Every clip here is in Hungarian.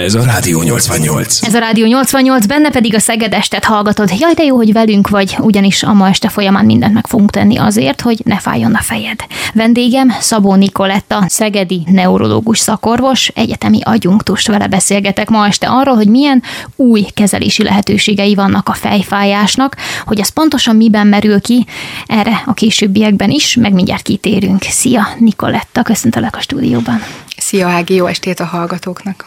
Ez a Rádió 88. Ez a Rádió 88, benne pedig a Szegedestet hallgatod. Jaj, de jó, hogy velünk vagy, ugyanis a ma este folyamán mindent meg fogunk tenni azért, hogy ne fájjon a fejed. Vendégem Szabó Nikoletta, szegedi neurológus szakorvos, egyetemi adjunktust vele beszélgetek ma este arról, hogy milyen új kezelési lehetőségei vannak a fejfájásnak, hogy ez pontosan miben merül ki, erre a későbbiekben is, meg mindjárt kitérünk. Szia, Nikoletta, köszöntelek a stúdióban. Szia Ági, jó estét a hallgatóknak!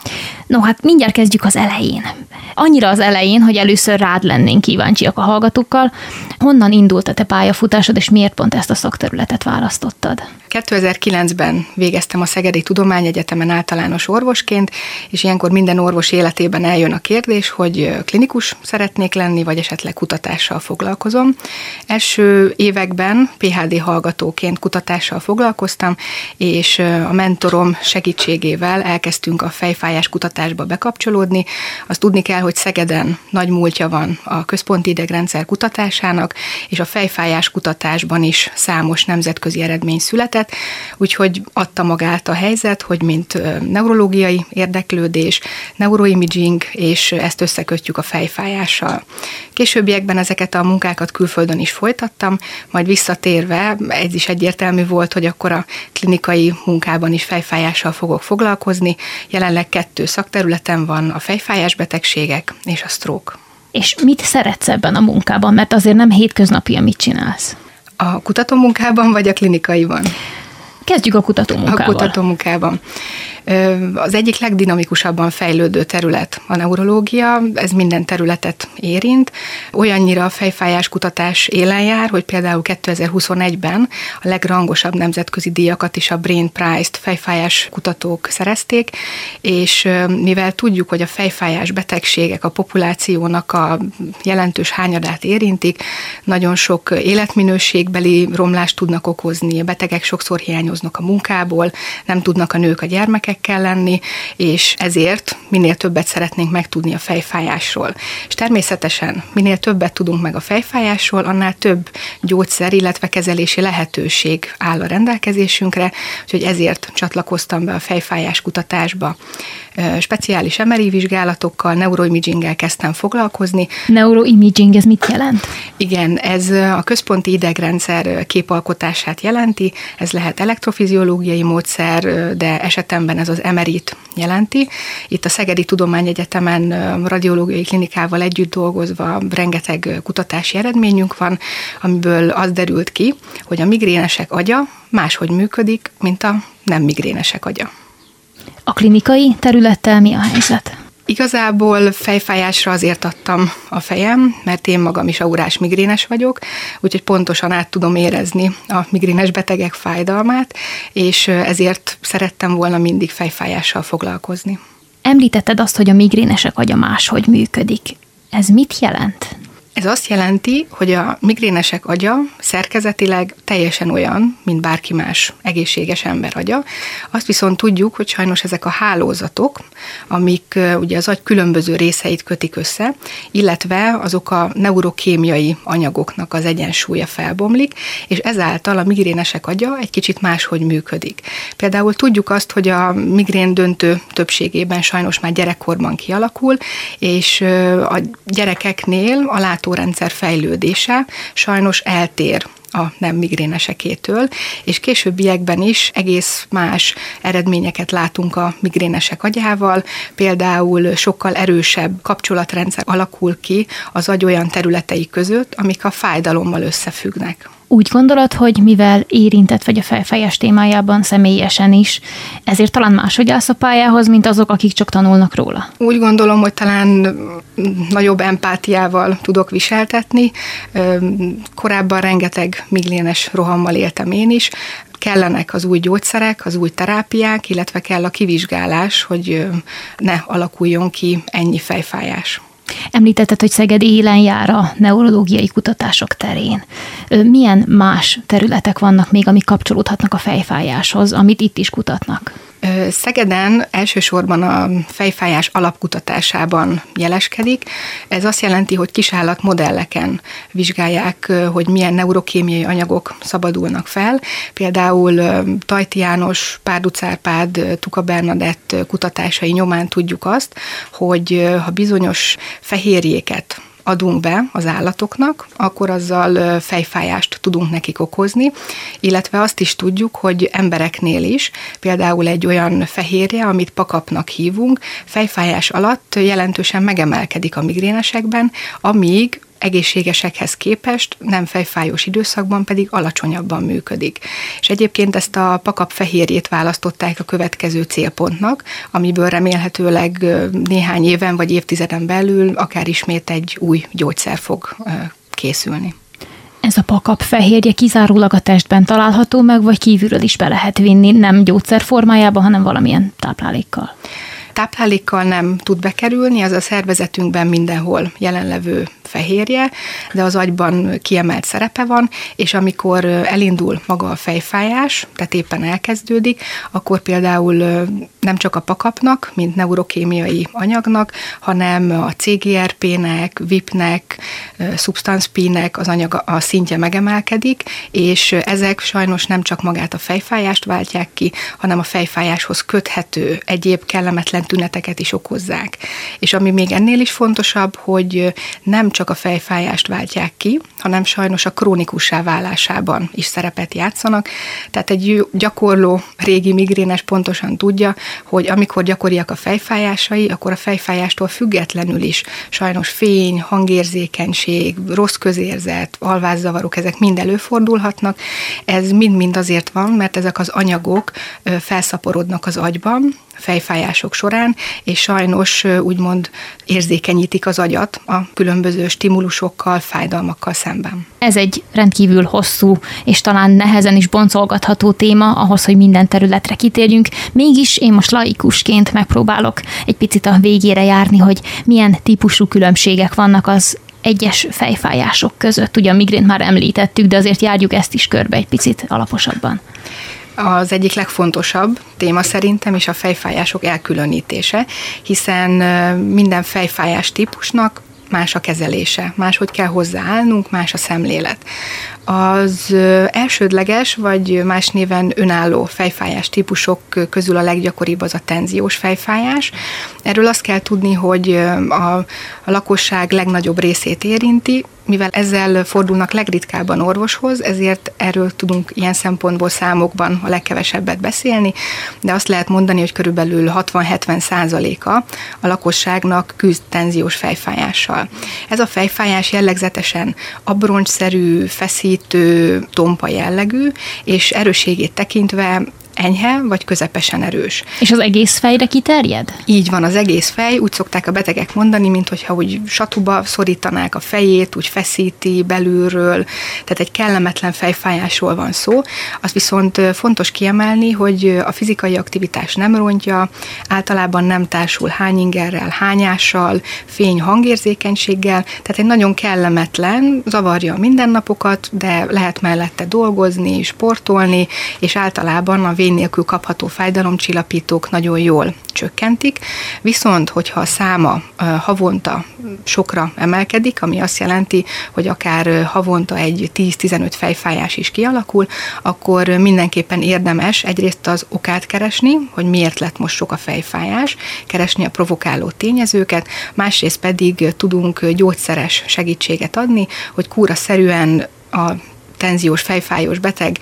No, hát mindjárt kezdjük az elején. Annyira az elején, hogy először rád lennénk kíváncsiak a hallgatókkal. Honnan indult a te pályafutásod, és miért pont ezt a szakterületet választottad? 2009-ben végeztem a Szegedi Tudományegyetemen általános orvosként, és ilyenkor minden orvos életében eljön a kérdés, hogy klinikus szeretnék lenni, vagy esetleg kutatással foglalkozom. Első években PHD hallgatóként kutatással foglalkoztam, és a mentorom segítségével elkezdtünk a fejfájás kutatásba bekapcsolódni. Azt tudni kell, hogy Szegeden nagy múltja van a központi idegrendszer kutatásának, és a fejfájás kutatásban is számos nemzetközi eredmény született, úgyhogy adta magát a helyzet, hogy mint neurológiai érdeklődés, neuroimaging, és ezt összekötjük a fejfájással. Későbbiekben ezeket a munkákat külföldön is folytattam, majd visszatérve ez is egyértelmű volt, hogy akkor a klinikai munkában is fejfájással fogok foglalkozni. Jelenleg kettő szakterületen van a fejfájás betegségek és a stroke. És mit szeretsz ebben a munkában? Mert azért nem hétköznapi, amit csinálsz. A kutatómunkában vagy a klinikaiban? Kezdjük a kutatómunkával. A kutatómunkában. Az egyik legdinamikusabban fejlődő terület a neurológia, ez minden területet érint. Olyannyira a fejfájás kutatás élen jár, hogy például 2021-ben a legrangosabb nemzetközi díjakat is a Brain Prize-t fejfájás kutatók szerezték, és mivel tudjuk, hogy a fejfájás betegségek a populációnak a jelentős hányadát érintik, nagyon sok életminőségbeli romlást tudnak okozni, a betegek sokszor hiányoznak a munkából, nem tudnak a nők a gyermekek kell lenni, és ezért minél többet szeretnénk megtudni a fejfájásról. És természetesen minél többet tudunk meg a fejfájásról, annál több gyógyszer, illetve kezelési lehetőség áll a rendelkezésünkre, úgyhogy ezért csatlakoztam be a fejfájás kutatásba speciális MRI vizsgálatokkal, neuroimaginggel kezdtem foglalkozni. Neuroimaging, ez mit jelent? Igen, ez a központi idegrendszer képalkotását jelenti, ez lehet elektrofiziológiai módszer, de esetemben ez az MRI-t jelenti. Itt a Szegedi Tudományegyetemen radiológiai klinikával együtt dolgozva rengeteg kutatási eredményünk van, amiből az derült ki, hogy a migrénesek agya máshogy működik, mint a nem migrénesek agya. A klinikai területtel mi a helyzet? Igazából fejfájásra azért adtam a fejem, mert én magam is aurás migrénes vagyok, úgyhogy pontosan át tudom érezni a migrénes betegek fájdalmát, és ezért szerettem volna mindig fejfájással foglalkozni. Említetted azt, hogy a migrénesek agya máshogy működik. Ez mit jelent? Ez azt jelenti, hogy a migrénesek agya szerkezetileg teljesen olyan, mint bárki más egészséges ember agya. Azt viszont tudjuk, hogy sajnos ezek a hálózatok, amik ugye az agy különböző részeit kötik össze, illetve azok a neurokémiai anyagoknak az egyensúlya felbomlik, és ezáltal a migrénesek agya egy kicsit máshogy működik. Például tudjuk azt, hogy a migrén döntő többségében sajnos már gyerekkorban kialakul, és a gyerekeknél a látó látórendszer fejlődése sajnos eltér a nem migrénesekétől, és későbbiekben is egész más eredményeket látunk a migrénesek agyával, például sokkal erősebb kapcsolatrendszer alakul ki az agy olyan területei között, amik a fájdalommal összefüggnek. Úgy gondolod, hogy mivel érintett vagy a felfejes témájában személyesen is, ezért talán máshogy állsz a pályához, mint azok, akik csak tanulnak róla? Úgy gondolom, hogy talán nagyobb empátiával tudok viseltetni. Korábban rengeteg miglénes rohammal éltem én is, kellenek az új gyógyszerek, az új terápiák, illetve kell a kivizsgálás, hogy ne alakuljon ki ennyi fejfájás. Említetted, hogy Szeged élen jár a neurológiai kutatások terén. Milyen más területek vannak még, amik kapcsolódhatnak a fejfájáshoz, amit itt is kutatnak? Szegeden elsősorban a fejfájás alapkutatásában jeleskedik. Ez azt jelenti, hogy kisállat modelleken vizsgálják, hogy milyen neurokémiai anyagok szabadulnak fel. Például Tajti János, Párducárpád, Tuka Bernadett kutatásai nyomán tudjuk azt, hogy ha bizonyos fehérjéket adunk be az állatoknak, akkor azzal fejfájást tudunk nekik okozni, illetve azt is tudjuk, hogy embereknél is, például egy olyan fehérje, amit pakapnak hívunk, fejfájás alatt jelentősen megemelkedik a migrénesekben, amíg egészségesekhez képest nem fejfájós időszakban pedig alacsonyabban működik. És egyébként ezt a pakap fehérjét választották a következő célpontnak, amiből remélhetőleg néhány éven vagy évtizeden belül akár ismét egy új gyógyszer fog készülni. Ez a pakap fehérje kizárólag a testben található meg, vagy kívülről is be lehet vinni, nem gyógyszer formájában, hanem valamilyen táplálékkal? táplálékkal nem tud bekerülni, az a szervezetünkben mindenhol jelenlevő fehérje, de az agyban kiemelt szerepe van, és amikor elindul maga a fejfájás, tehát éppen elkezdődik, akkor például nem csak a pakapnak, mint neurokémiai anyagnak, hanem a CGRP-nek, VIP-nek, substanszpínek az anyag a szintje megemelkedik, és ezek sajnos nem csak magát a fejfájást váltják ki, hanem a fejfájáshoz köthető egyéb kellemetlen tüneteket is okozzák. És ami még ennél is fontosabb, hogy nem csak a fejfájást váltják ki, hanem sajnos a krónikussá válásában is szerepet játszanak. Tehát egy gyakorló régi migrénes pontosan tudja, hogy amikor gyakoriak a fejfájásai, akkor a fejfájástól függetlenül is sajnos fény, hangérzékenység, rossz közérzet, alvázzavarok, ezek mind előfordulhatnak. Ez mind-mind azért van, mert ezek az anyagok felszaporodnak az agyban, fejfájások során, és sajnos úgymond érzékenyítik az agyat a különböző stimulusokkal, fájdalmakkal szemben. Ez egy rendkívül hosszú és talán nehezen is boncolgatható téma ahhoz, hogy minden területre kitérjünk. Mégis én most laikusként megpróbálok egy picit a végére járni, hogy milyen típusú különbségek vannak az egyes fejfájások között. Ugye a migrént már említettük, de azért járjuk ezt is körbe egy picit alaposabban az egyik legfontosabb téma szerintem, és a fejfájások elkülönítése, hiszen minden fejfájás típusnak más a kezelése, máshogy kell hozzáállnunk, más a szemlélet. Az elsődleges, vagy más néven önálló fejfájás típusok közül a leggyakoribb az a tenziós fejfájás. Erről azt kell tudni, hogy a, a lakosság legnagyobb részét érinti, mivel ezzel fordulnak legritkábban orvoshoz, ezért erről tudunk ilyen szempontból számokban a legkevesebbet beszélni, de azt lehet mondani, hogy körülbelül 60-70 százaléka a lakosságnak küzd tenziós fejfájással. Ez a fejfájás jellegzetesen abroncsszerű, feszítő, tompa jellegű, és erősségét tekintve enyhe vagy közepesen erős. És az egész fejre kiterjed? Így van, az egész fej, úgy szokták a betegek mondani, mint hogyha úgy satuba szorítanák a fejét, úgy feszíti belülről, tehát egy kellemetlen fejfájásról van szó. Azt viszont fontos kiemelni, hogy a fizikai aktivitás nem rontja, általában nem társul hányingerrel, hányással, fény hangérzékenységgel, tehát egy nagyon kellemetlen, zavarja a mindennapokat, de lehet mellette dolgozni, sportolni, és általában a fény nélkül kapható fájdalomcsillapítók nagyon jól csökkentik, viszont hogyha a száma havonta sokra emelkedik, ami azt jelenti, hogy akár havonta egy 10-15 fejfájás is kialakul, akkor mindenképpen érdemes egyrészt az okát keresni, hogy miért lett most sok a fejfájás, keresni a provokáló tényezőket, másrészt pedig tudunk gyógyszeres segítséget adni, hogy kúra szerűen a tenziós, fejfájós beteg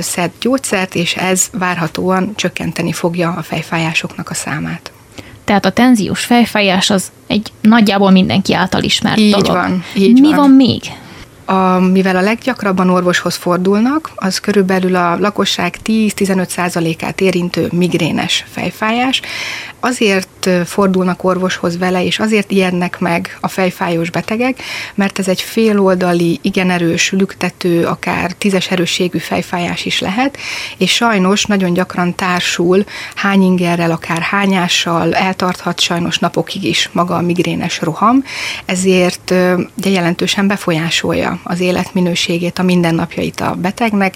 szed gyógyszert, és ez várhatóan csökkenteni fogja a fejfájásoknak a számát. Tehát a tenziós fejfájás az egy nagyjából mindenki által ismert így dolog. Van, így Mi van. van még? A, mivel a leggyakrabban orvoshoz fordulnak, az körülbelül a lakosság 10-15%-át érintő migrénes fejfájás, azért fordulnak orvoshoz vele, és azért ijednek meg a fejfájós betegek, mert ez egy féloldali, igen erős, lüktető, akár tízes erősségű fejfájás is lehet, és sajnos nagyon gyakran társul hányingerrel, akár hányással, eltarthat sajnos napokig is maga a migrénes roham, ezért de jelentősen befolyásolja az életminőségét, a mindennapjait a betegnek,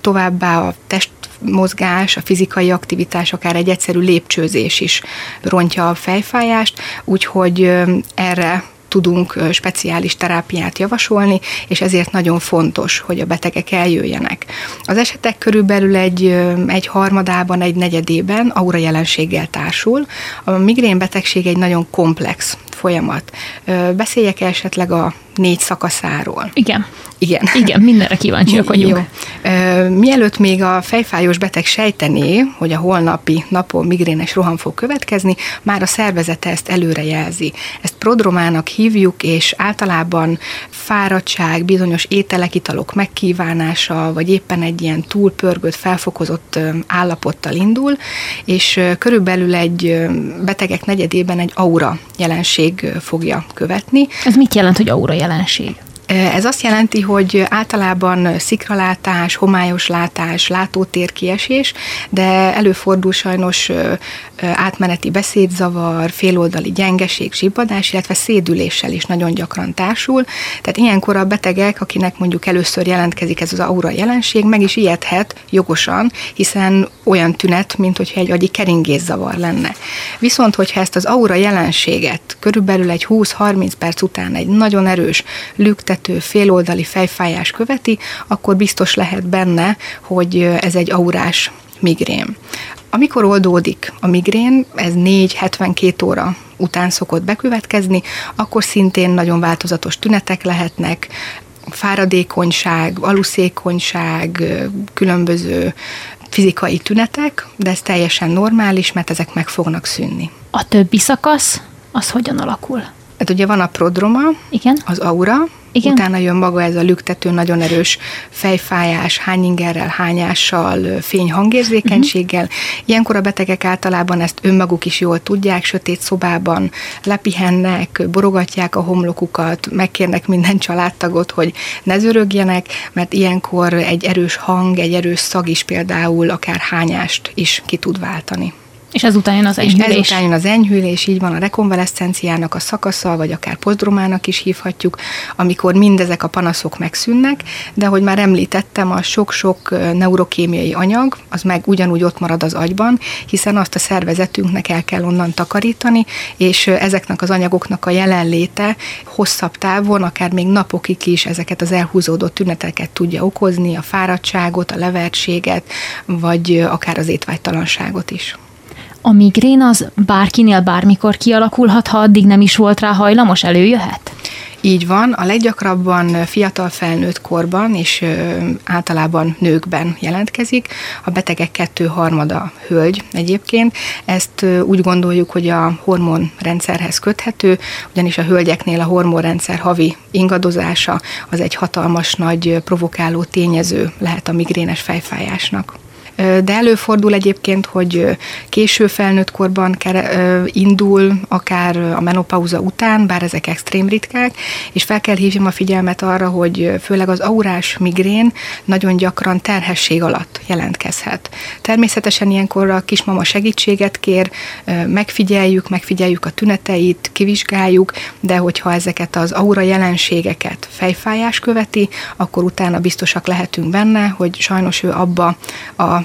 továbbá a test mozgás, a fizikai aktivitás, akár egy egyszerű lépcsőzés is rontja a fejfájást, úgyhogy erre tudunk speciális terápiát javasolni, és ezért nagyon fontos, hogy a betegek eljöjjenek. Az esetek körülbelül egy, egy harmadában, egy negyedében aura jelenséggel társul. A migrén betegség egy nagyon komplex folyamat. Beszéljek esetleg a négy szakaszáról. Igen. Igen. Igen, mindenre kíváncsiak vagyunk. Jó. Mielőtt még a fejfájós beteg sejtené, hogy a holnapi napon migrénes roham fog következni, már a szervezete ezt előre jelzi. Ezt prodromának hívjuk, és általában fáradtság, bizonyos ételek, italok megkívánása, vagy éppen egy ilyen túlpörgött, felfokozott állapottal indul, és körülbelül egy betegek negyedében egy aura jelenség fogja követni. Ez mit jelent, hogy aura jelenség? Ez azt jelenti, hogy általában szikralátás, homályos látás, látótér kiesés, de előfordul sajnos átmeneti beszédzavar, féloldali gyengeség, zsibbadás, illetve szédüléssel is nagyon gyakran társul. Tehát ilyenkor a betegek, akinek mondjuk először jelentkezik ez az aura jelenség, meg is ijedhet jogosan, hiszen olyan tünet, mint hogyha egy agyi keringészavar lenne. Viszont, hogyha ezt az aura jelenséget körülbelül egy 20-30 perc után egy nagyon erős lüktető, féloldali fejfájás követi, akkor biztos lehet benne, hogy ez egy aurás migrén. Amikor oldódik a migrén, ez 4-72 óra után szokott bekövetkezni, akkor szintén nagyon változatos tünetek lehetnek, fáradékonyság, aluszékonyság, különböző fizikai tünetek, de ez teljesen normális, mert ezek meg fognak szűnni. A többi szakasz, az hogyan alakul? Hát ugye van a prodroma, Igen. az aura, igen. Utána jön maga ez a lüktető, nagyon erős fejfájás, hányingerrel, hányással, fényhangérzékenységgel. Uh-huh. Ilyenkor a betegek általában ezt önmaguk is jól tudják, sötét szobában lepihennek, borogatják a homlokukat, megkérnek minden családtagot, hogy ne zörögjenek, mert ilyenkor egy erős hang, egy erős szag is például akár hányást is ki tud váltani. És ezután jön az enyhülés. És ezután jön az enyhülés, így van a rekonvaleszcenciának a szakasza, vagy akár posztdromának is hívhatjuk, amikor mindezek a panaszok megszűnnek, de hogy már említettem, a sok-sok neurokémiai anyag, az meg ugyanúgy ott marad az agyban, hiszen azt a szervezetünknek el kell onnan takarítani, és ezeknek az anyagoknak a jelenléte hosszabb távon, akár még napokig is ezeket az elhúzódott tüneteket tudja okozni, a fáradtságot, a levertséget, vagy akár az étvágytalanságot is. A migrén az bárkinél bármikor kialakulhat, ha addig nem is volt rá hajlamos, előjöhet? Így van, a leggyakrabban fiatal felnőtt korban és általában nőkben jelentkezik. A betegek kettő harmada hölgy egyébként. Ezt úgy gondoljuk, hogy a hormonrendszerhez köthető, ugyanis a hölgyeknél a hormonrendszer havi ingadozása az egy hatalmas nagy provokáló tényező lehet a migrénes fejfájásnak de előfordul egyébként, hogy késő felnőtt korban indul, akár a menopauza után, bár ezek extrém ritkák, és fel kell hívjam a figyelmet arra, hogy főleg az aurás migrén nagyon gyakran terhesség alatt jelentkezhet. Természetesen ilyenkor a kismama segítséget kér, megfigyeljük, megfigyeljük a tüneteit, kivizsgáljuk, de hogyha ezeket az aura jelenségeket fejfájás követi, akkor utána biztosak lehetünk benne, hogy sajnos ő abba a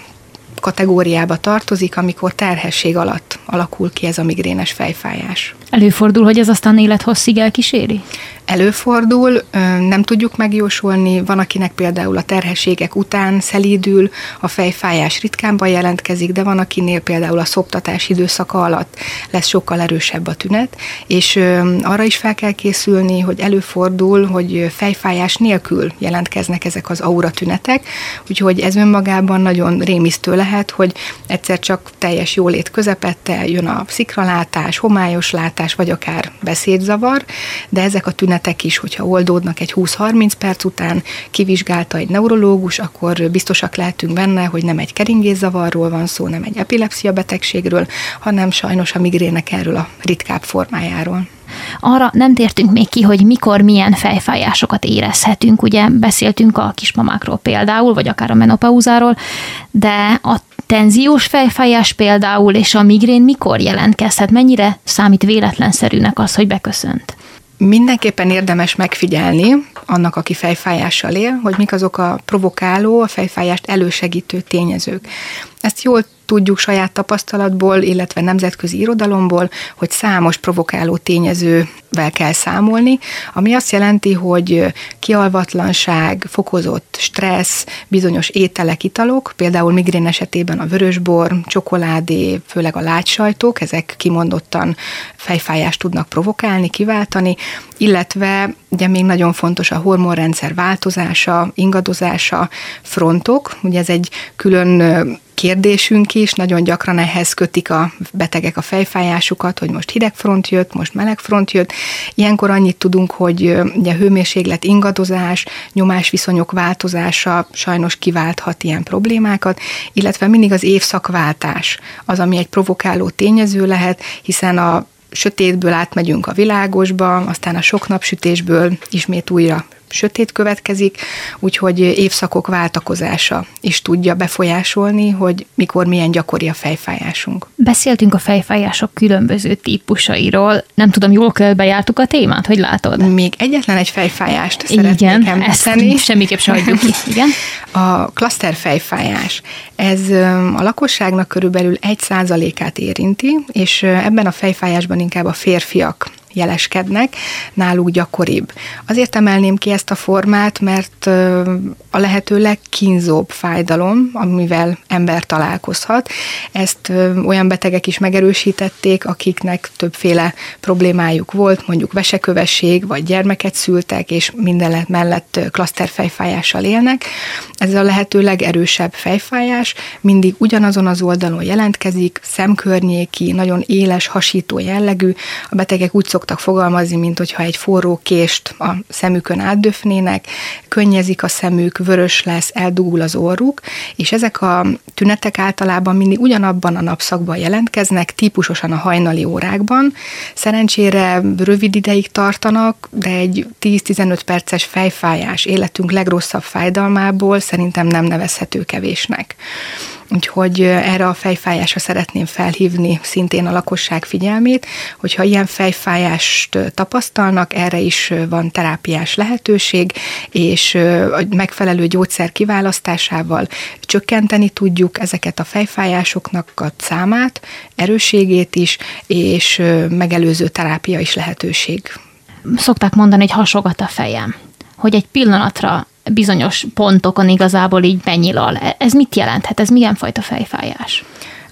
kategóriába tartozik, amikor terhesség alatt alakul ki ez a migrénes fejfájás. Előfordul, hogy ez aztán élethosszig elkíséri? Előfordul, nem tudjuk megjósolni, van akinek például a terhességek után szelídül, a fejfájás ritkánban jelentkezik, de van akinél például a szoptatás időszaka alatt lesz sokkal erősebb a tünet, és arra is fel kell készülni, hogy előfordul, hogy fejfájás nélkül jelentkeznek ezek az aura tünetek, úgyhogy ez önmagában nagyon rémisztő lehet, hogy egyszer csak teljes jólét közepette jön a szikralátás, homályos látás, vagy akár beszédzavar, de ezek a tünetek is, hogyha oldódnak egy 20-30 perc után, kivizsgálta egy neurológus, akkor biztosak lehetünk benne, hogy nem egy keringészavarról van szó, nem egy epilepsia betegségről, hanem sajnos a migrének erről a ritkább formájáról. Arra nem tértünk még ki, hogy mikor milyen fejfájásokat érezhetünk. Ugye beszéltünk a kismamákról például, vagy akár a menopauzáról, de a tenziós fejfájás például és a migrén mikor jelentkezhet? Mennyire számít véletlenszerűnek az, hogy beköszönt? Mindenképpen érdemes megfigyelni annak, aki fejfájással él, hogy mik azok a provokáló, a fejfájást elősegítő tényezők. Ezt jól tudjuk saját tapasztalatból, illetve nemzetközi irodalomból, hogy számos provokáló tényezővel kell számolni, ami azt jelenti, hogy kialvatlanság, fokozott stressz, bizonyos ételek, italok, például migrén esetében a vörösbor, csokoládé, főleg a lágysajtok, ezek kimondottan fejfájást tudnak provokálni, kiváltani, illetve ugye még nagyon fontos a hormonrendszer változása, ingadozása, frontok, ugye ez egy külön kérdésünk is, nagyon gyakran ehhez kötik a betegek a fejfájásukat, hogy most hideg front jött, most meleg front jött. Ilyenkor annyit tudunk, hogy ugye hőmérséklet ingadozás, nyomásviszonyok változása sajnos kiválthat ilyen problémákat, illetve mindig az évszakváltás az, ami egy provokáló tényező lehet, hiszen a sötétből átmegyünk a világosba, aztán a sok napsütésből ismét újra sötét következik, úgyhogy évszakok váltakozása is tudja befolyásolni, hogy mikor milyen gyakori a fejfájásunk. Beszéltünk a fejfájások különböző típusairól. Nem tudom, jól bejártuk a témát, hogy látod? Még egyetlen egy fejfájást szeretnék Igen, említeni. ezt semmiképp sem hagyjuk ki. Igen. A fejfájás. Ez a lakosságnak körülbelül egy százalékát érinti, és ebben a fejfájásban inkább a férfiak jeleskednek, náluk gyakoribb. Azért emelném ki ezt a formát, mert a lehető legkínzóbb fájdalom, amivel ember találkozhat. Ezt olyan betegek is megerősítették, akiknek többféle problémájuk volt, mondjuk vesekövesség, vagy gyermeket szültek, és minden mellett klaszterfejfájással élnek. Ez a lehető legerősebb fejfájás, mindig ugyanazon az oldalon jelentkezik, szemkörnyéki, nagyon éles, hasító jellegű. A betegek úgy szoktak fogalmazni, mint hogyha egy forró kést a szemükön átdöfnének, könnyezik a szemük, vörös lesz, eldugul az orruk, és ezek a tünetek általában mindig ugyanabban a napszakban jelentkeznek, típusosan a hajnali órákban. Szerencsére rövid ideig tartanak, de egy 10-15 perces fejfájás életünk legrosszabb fájdalmából szerintem nem nevezhető kevésnek. Úgyhogy erre a fejfájásra szeretném felhívni szintén a lakosság figyelmét, hogyha ilyen fejfájást tapasztalnak, erre is van terápiás lehetőség, és a megfelelő gyógyszer kiválasztásával csökkenteni tudjuk ezeket a fejfájásoknak a számát, erőségét is, és megelőző terápia is lehetőség. Szokták mondani, hogy hasogat a fejem hogy egy pillanatra bizonyos pontokon igazából így benyilal. Ez mit jelenthet? Ez milyen fajta fejfájás?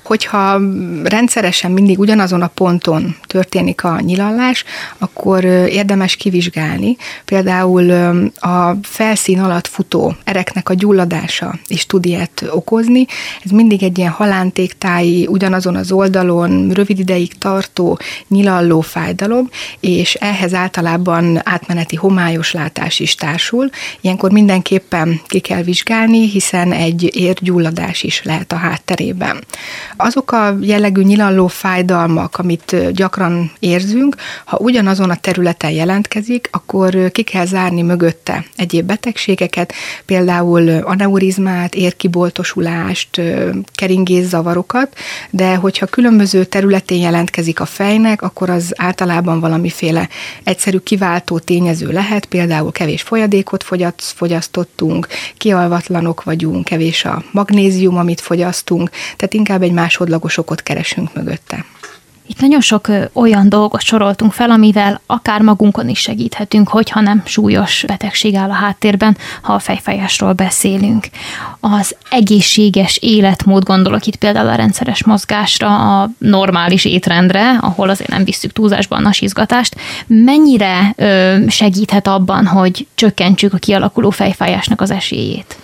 Hogyha rendszeresen mindig ugyanazon a ponton történik a nyilallás, akkor érdemes kivizsgálni. Például a felszín alatt futó ereknek a gyulladása is tud ilyet okozni. Ez mindig egy ilyen halántéktáji, ugyanazon az oldalon rövid ideig tartó nyilaló fájdalom, és ehhez általában átmeneti homályos látás is társul. Ilyenkor mindenképpen ki kell vizsgálni, hiszen egy érgyulladás is lehet a hátterében. Azok a jellegű nyilalló fájdalmak, amit gyakran érzünk, ha ugyanazon a területen jelentkezik, akkor ki kell zárni mögötte egyéb betegségeket, például aneurizmát, érkiboltosulást, keringészavarokat, de hogyha különböző területén jelentkezik a fejnek, akkor az általában valamiféle egyszerű kiváltó tényező lehet, például kevés folyadékot fogyasztottunk, kialvatlanok vagyunk, kevés a magnézium, amit fogyasztunk, tehát inkább egy másodlagos okot keresünk mögötte. Itt nagyon sok olyan dolgot soroltunk fel, amivel akár magunkon is segíthetünk, hogyha nem súlyos betegség áll a háttérben, ha a fejfájásról beszélünk. Az egészséges életmód gondolok itt például a rendszeres mozgásra, a normális étrendre, ahol azért nem visszük túlzásban a nasizgatást. Mennyire ö, segíthet abban, hogy csökkentsük a kialakuló fejfájásnak az esélyét?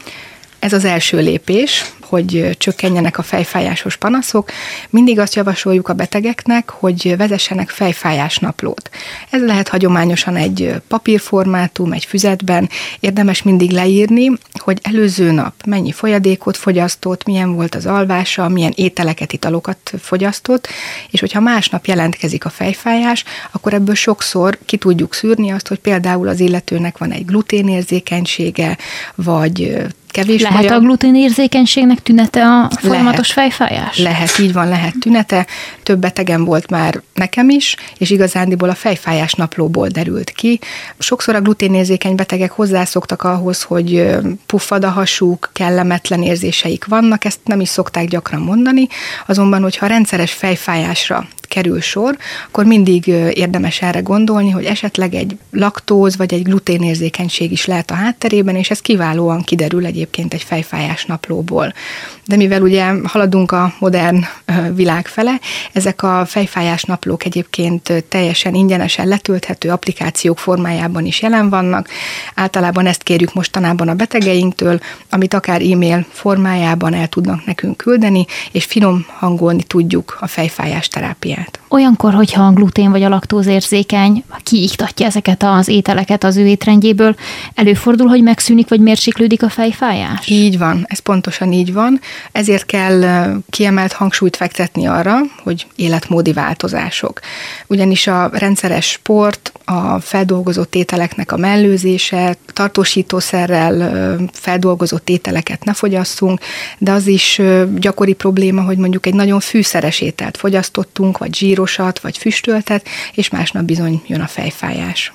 Ez az első lépés, hogy csökkenjenek a fejfájásos panaszok. Mindig azt javasoljuk a betegeknek, hogy vezessenek fejfájás naplót. Ez lehet hagyományosan egy papírformátum, egy füzetben. Érdemes mindig leírni, hogy előző nap mennyi folyadékot fogyasztott, milyen volt az alvása, milyen ételeket, italokat fogyasztott, és hogyha másnap jelentkezik a fejfájás, akkor ebből sokszor ki tudjuk szűrni azt, hogy például az illetőnek van egy gluténérzékenysége, vagy kevés Lehet maja. a gluténérzékenységnek tünete a folyamatos Lehet. fejfájás? Lehet, így van, lehet tünete. Több betegem volt már nekem is, és igazándiból a fejfájás naplóból derült ki. Sokszor a gluténérzékeny betegek hozzászoktak ahhoz, hogy puffad a hasuk, kellemetlen érzéseik vannak, ezt nem is szokták gyakran mondani, azonban, hogyha rendszeres fejfájásra kerül sor, akkor mindig érdemes erre gondolni, hogy esetleg egy laktóz vagy egy gluténérzékenység is lehet a hátterében, és ez kiválóan kiderül egyébként egy fejfájás naplóból. De mivel ugye haladunk a modern világ fele, ezek a fejfájás naplók egyébként teljesen ingyenesen letölthető applikációk formájában is jelen vannak. Általában ezt kérjük mostanában a betegeinktől, amit akár e-mail formájában el tudnak nekünk küldeni, és finom hangolni tudjuk a fejfájás terápiát. Olyankor, hogyha a glutén vagy a laktózérzékeny kiiktatja ezeket az ételeket az ő étrendjéből, előfordul, hogy megszűnik vagy mérséklődik a fejfájás? Így van, ez pontosan így van. Ezért kell kiemelt hangsúlyt fektetni arra, hogy életmódi változások. Ugyanis a rendszeres sport, a feldolgozott ételeknek a mellőzése, tartósítószerrel feldolgozott ételeket ne fogyasszunk, de az is gyakori probléma, hogy mondjuk egy nagyon fűszeres ételt fogyasztottunk, vagy zsírosat, vagy füstöltet, és másnap bizony jön a fejfájás.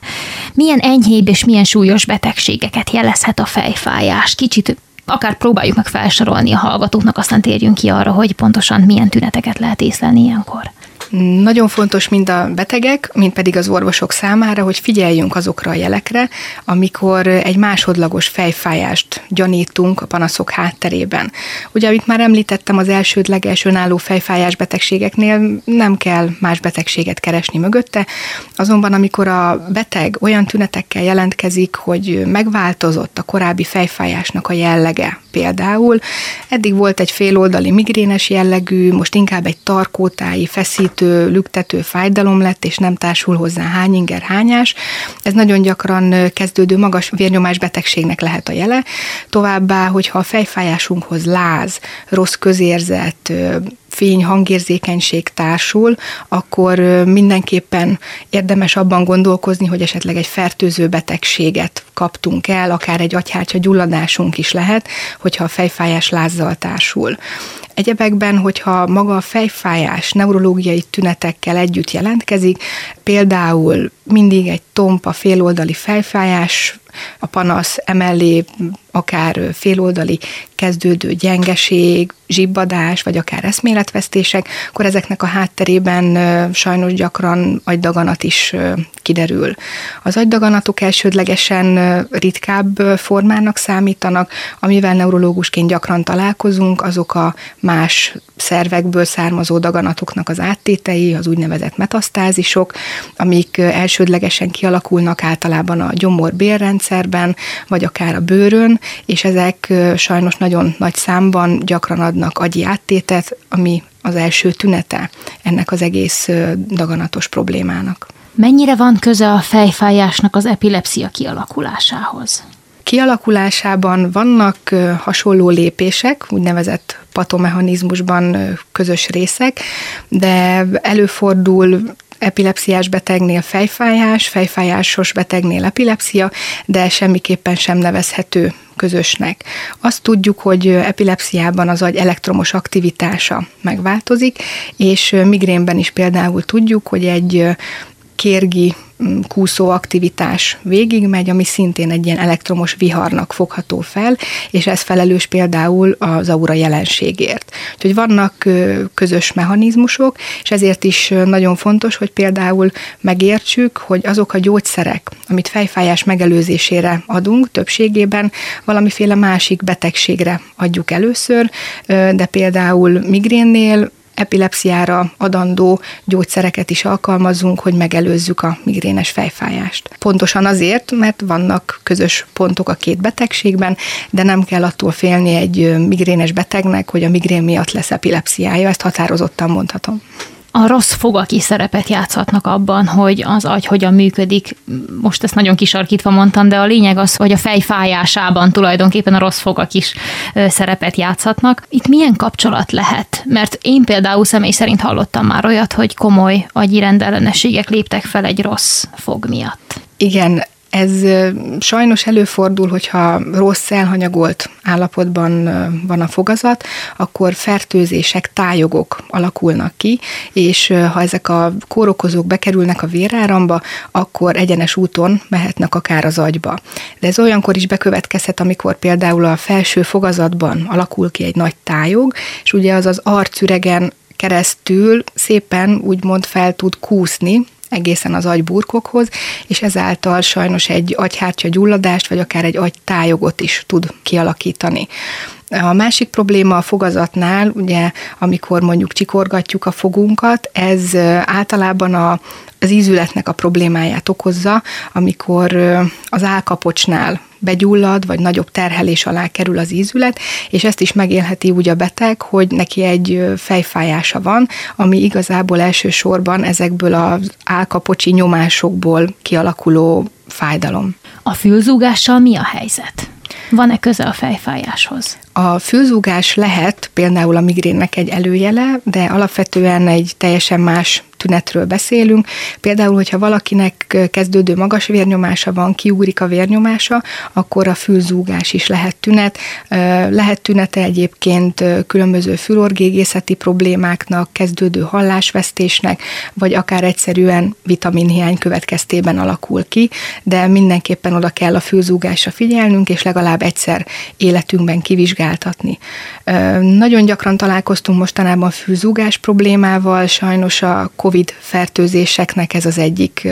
Milyen enyhébb és milyen súlyos betegségeket jelezhet a fejfájás? Kicsit akár próbáljuk meg felsorolni a hallgatóknak, aztán térjünk ki arra, hogy pontosan milyen tüneteket lehet észlelni ilyenkor. Nagyon fontos mind a betegek, mind pedig az orvosok számára, hogy figyeljünk azokra a jelekre, amikor egy másodlagos fejfájást gyanítunk a panaszok hátterében. Ugye, amit már említettem, az elsődleges önálló fejfájás betegségeknél nem kell más betegséget keresni mögötte, azonban amikor a beteg olyan tünetekkel jelentkezik, hogy megváltozott a korábbi fejfájásnak a jellege, például eddig volt egy féloldali migrénes jellegű, most inkább egy tarkótáji, feszítő, lüktető fájdalom lett, és nem társul hozzá hányinger, hányás. Ez nagyon gyakran kezdődő magas vérnyomás betegségnek lehet a jele. Továbbá, hogyha a fejfájásunkhoz láz, rossz közérzet, fény, hangérzékenység társul, akkor mindenképpen érdemes abban gondolkozni, hogy esetleg egy fertőző betegséget kaptunk el, akár egy agyhártya gyulladásunk is lehet, hogyha a fejfájás lázzal társul. Egyebekben, hogyha maga a fejfájás neurológiai tünetekkel együtt jelentkezik, például mindig egy tompa féloldali fejfájás, a panasz emellé akár féloldali kezdődő gyengeség, zsibbadás, vagy akár eszméletvesztések, akkor ezeknek a hátterében sajnos gyakran agydaganat is kiderül. Az agydaganatok elsődlegesen ritkább formának számítanak, amivel neurológusként gyakran találkozunk, azok a más szervekből származó daganatoknak az áttétei, az úgynevezett metasztázisok, amik elsődlegesen kialakulnak általában a gyomor-bélrendszerben, vagy akár a bőrön, és ezek sajnos nagyon nagy számban gyakran adnak agyi áttétet, ami az első tünete ennek az egész daganatos problémának. Mennyire van köze a fejfájásnak az epilepsia kialakulásához? Kialakulásában vannak hasonló lépések, úgynevezett patomechanizmusban közös részek, de előfordul epilepsziás betegnél fejfájás, fejfájásos betegnél epilepsia, de semmiképpen sem nevezhető közösnek. Azt tudjuk, hogy epilepsziában az agy elektromos aktivitása megváltozik, és migrénben is például tudjuk, hogy egy kérgi kúszó aktivitás végigmegy, ami szintén egy ilyen elektromos viharnak fogható fel, és ez felelős például az aura jelenségért. Úgyhogy vannak közös mechanizmusok, és ezért is nagyon fontos, hogy például megértsük, hogy azok a gyógyszerek, amit fejfájás megelőzésére adunk, többségében valamiféle másik betegségre adjuk először, de például migrénnél epilepsziára adandó gyógyszereket is alkalmazunk, hogy megelőzzük a migrénes fejfájást. Pontosan azért, mert vannak közös pontok a két betegségben, de nem kell attól félni egy migrénes betegnek, hogy a migrén miatt lesz epilepsziája, ezt határozottan mondhatom a rossz fogak is szerepet játszhatnak abban, hogy az agy hogyan működik. Most ezt nagyon kisarkítva mondtam, de a lényeg az, hogy a fej fájásában tulajdonképpen a rossz fogak is szerepet játszhatnak. Itt milyen kapcsolat lehet? Mert én például személy szerint hallottam már olyat, hogy komoly agyi rendellenességek léptek fel egy rossz fog miatt. Igen, Ez sajnos előfordul, hogyha rossz elhanyagolt állapotban van a fogazat, akkor fertőzések, tájogok alakulnak ki, és ha ezek a kórokozók bekerülnek a véráramba, akkor egyenes úton mehetnek akár az agyba. De ez olyankor is bekövetkezhet, amikor például a felső fogazatban alakul ki egy nagy tájog, és ugye az az arcüregen keresztül szépen úgymond fel tud kúszni, egészen az agyburkokhoz, és ezáltal sajnos egy agyhártya gyulladást, vagy akár egy agytájogot is tud kialakítani. A másik probléma a fogazatnál, ugye, amikor mondjuk csikorgatjuk a fogunkat, ez általában a, az ízületnek a problémáját okozza, amikor az állkapocsnál begyullad, vagy nagyobb terhelés alá kerül az ízület, és ezt is megélheti úgy a beteg, hogy neki egy fejfájása van, ami igazából elsősorban ezekből az állkapocsi nyomásokból kialakuló fájdalom. A fülzúgással mi a helyzet? Van-e köze a fejfájáshoz? A fülzúgás lehet például a migrénnek egy előjele, de alapvetően egy teljesen más tünetről beszélünk. Például, hogyha valakinek kezdődő magas vérnyomása van, kiugrik a vérnyomása, akkor a fülzúgás is lehet tünet. Lehet tünete egyébként különböző fülorgégészeti problémáknak, kezdődő hallásvesztésnek, vagy akár egyszerűen vitaminhiány következtében alakul ki, de mindenképpen oda kell a fülzúgásra figyelnünk, és legalább egyszer életünkben kivizsgáltatni. Nagyon gyakran találkoztunk mostanában fülzúgás problémával, sajnos a COVID fertőzéseknek ez az egyik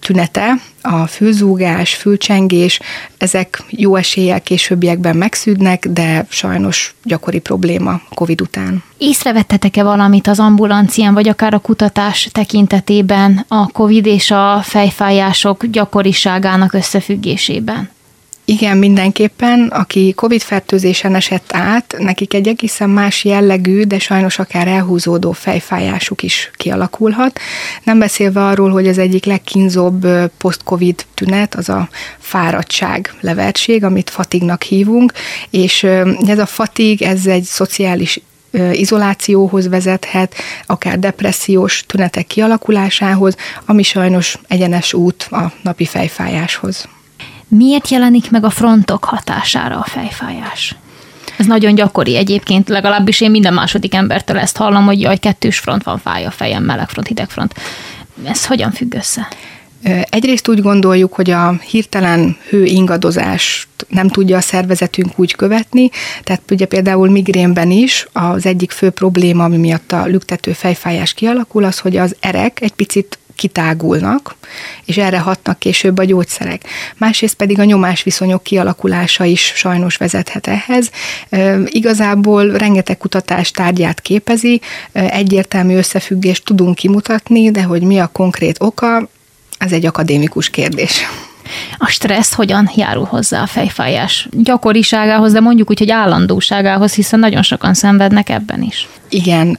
tünete, a fülzúgás, fülcsengés, ezek jó eséllyel későbbiekben megszűnnek, de sajnos gyakori probléma COVID után. Észrevettetek-e valamit az ambulancián, vagy akár a kutatás tekintetében a COVID és a fejfájások gyakoriságának összefüggésében? Igen, mindenképpen, aki COVID-fertőzésen esett át, nekik egy egészen más jellegű, de sajnos akár elhúzódó fejfájásuk is kialakulhat. Nem beszélve arról, hogy az egyik legkínzóbb post-COVID tünet az a fáradtság, levertség, amit fatignak hívunk, és ez a fatig, ez egy szociális izolációhoz vezethet, akár depressziós tünetek kialakulásához, ami sajnos egyenes út a napi fejfájáshoz. Miért jelenik meg a frontok hatására a fejfájás? Ez nagyon gyakori egyébként, legalábbis én minden második embertől ezt hallom, hogy jaj, kettős front van, fáj a fejem, meleg front, hideg front. Ez hogyan függ össze? Egyrészt úgy gondoljuk, hogy a hirtelen hő ingadozást nem tudja a szervezetünk úgy követni, tehát ugye például migrénben is az egyik fő probléma, ami miatt a lüktető fejfájás kialakul, az, hogy az erek egy picit kitágulnak, és erre hatnak később a gyógyszerek. Másrészt pedig a nyomásviszonyok kialakulása is sajnos vezethet ehhez. Igazából rengeteg kutatás tárgyát képezi, egyértelmű összefüggést tudunk kimutatni, de hogy mi a konkrét oka, ez egy akadémikus kérdés. A stressz hogyan járul hozzá a fejfájás gyakoriságához, de mondjuk úgy, hogy állandóságához, hiszen nagyon sokan szenvednek ebben is. Igen,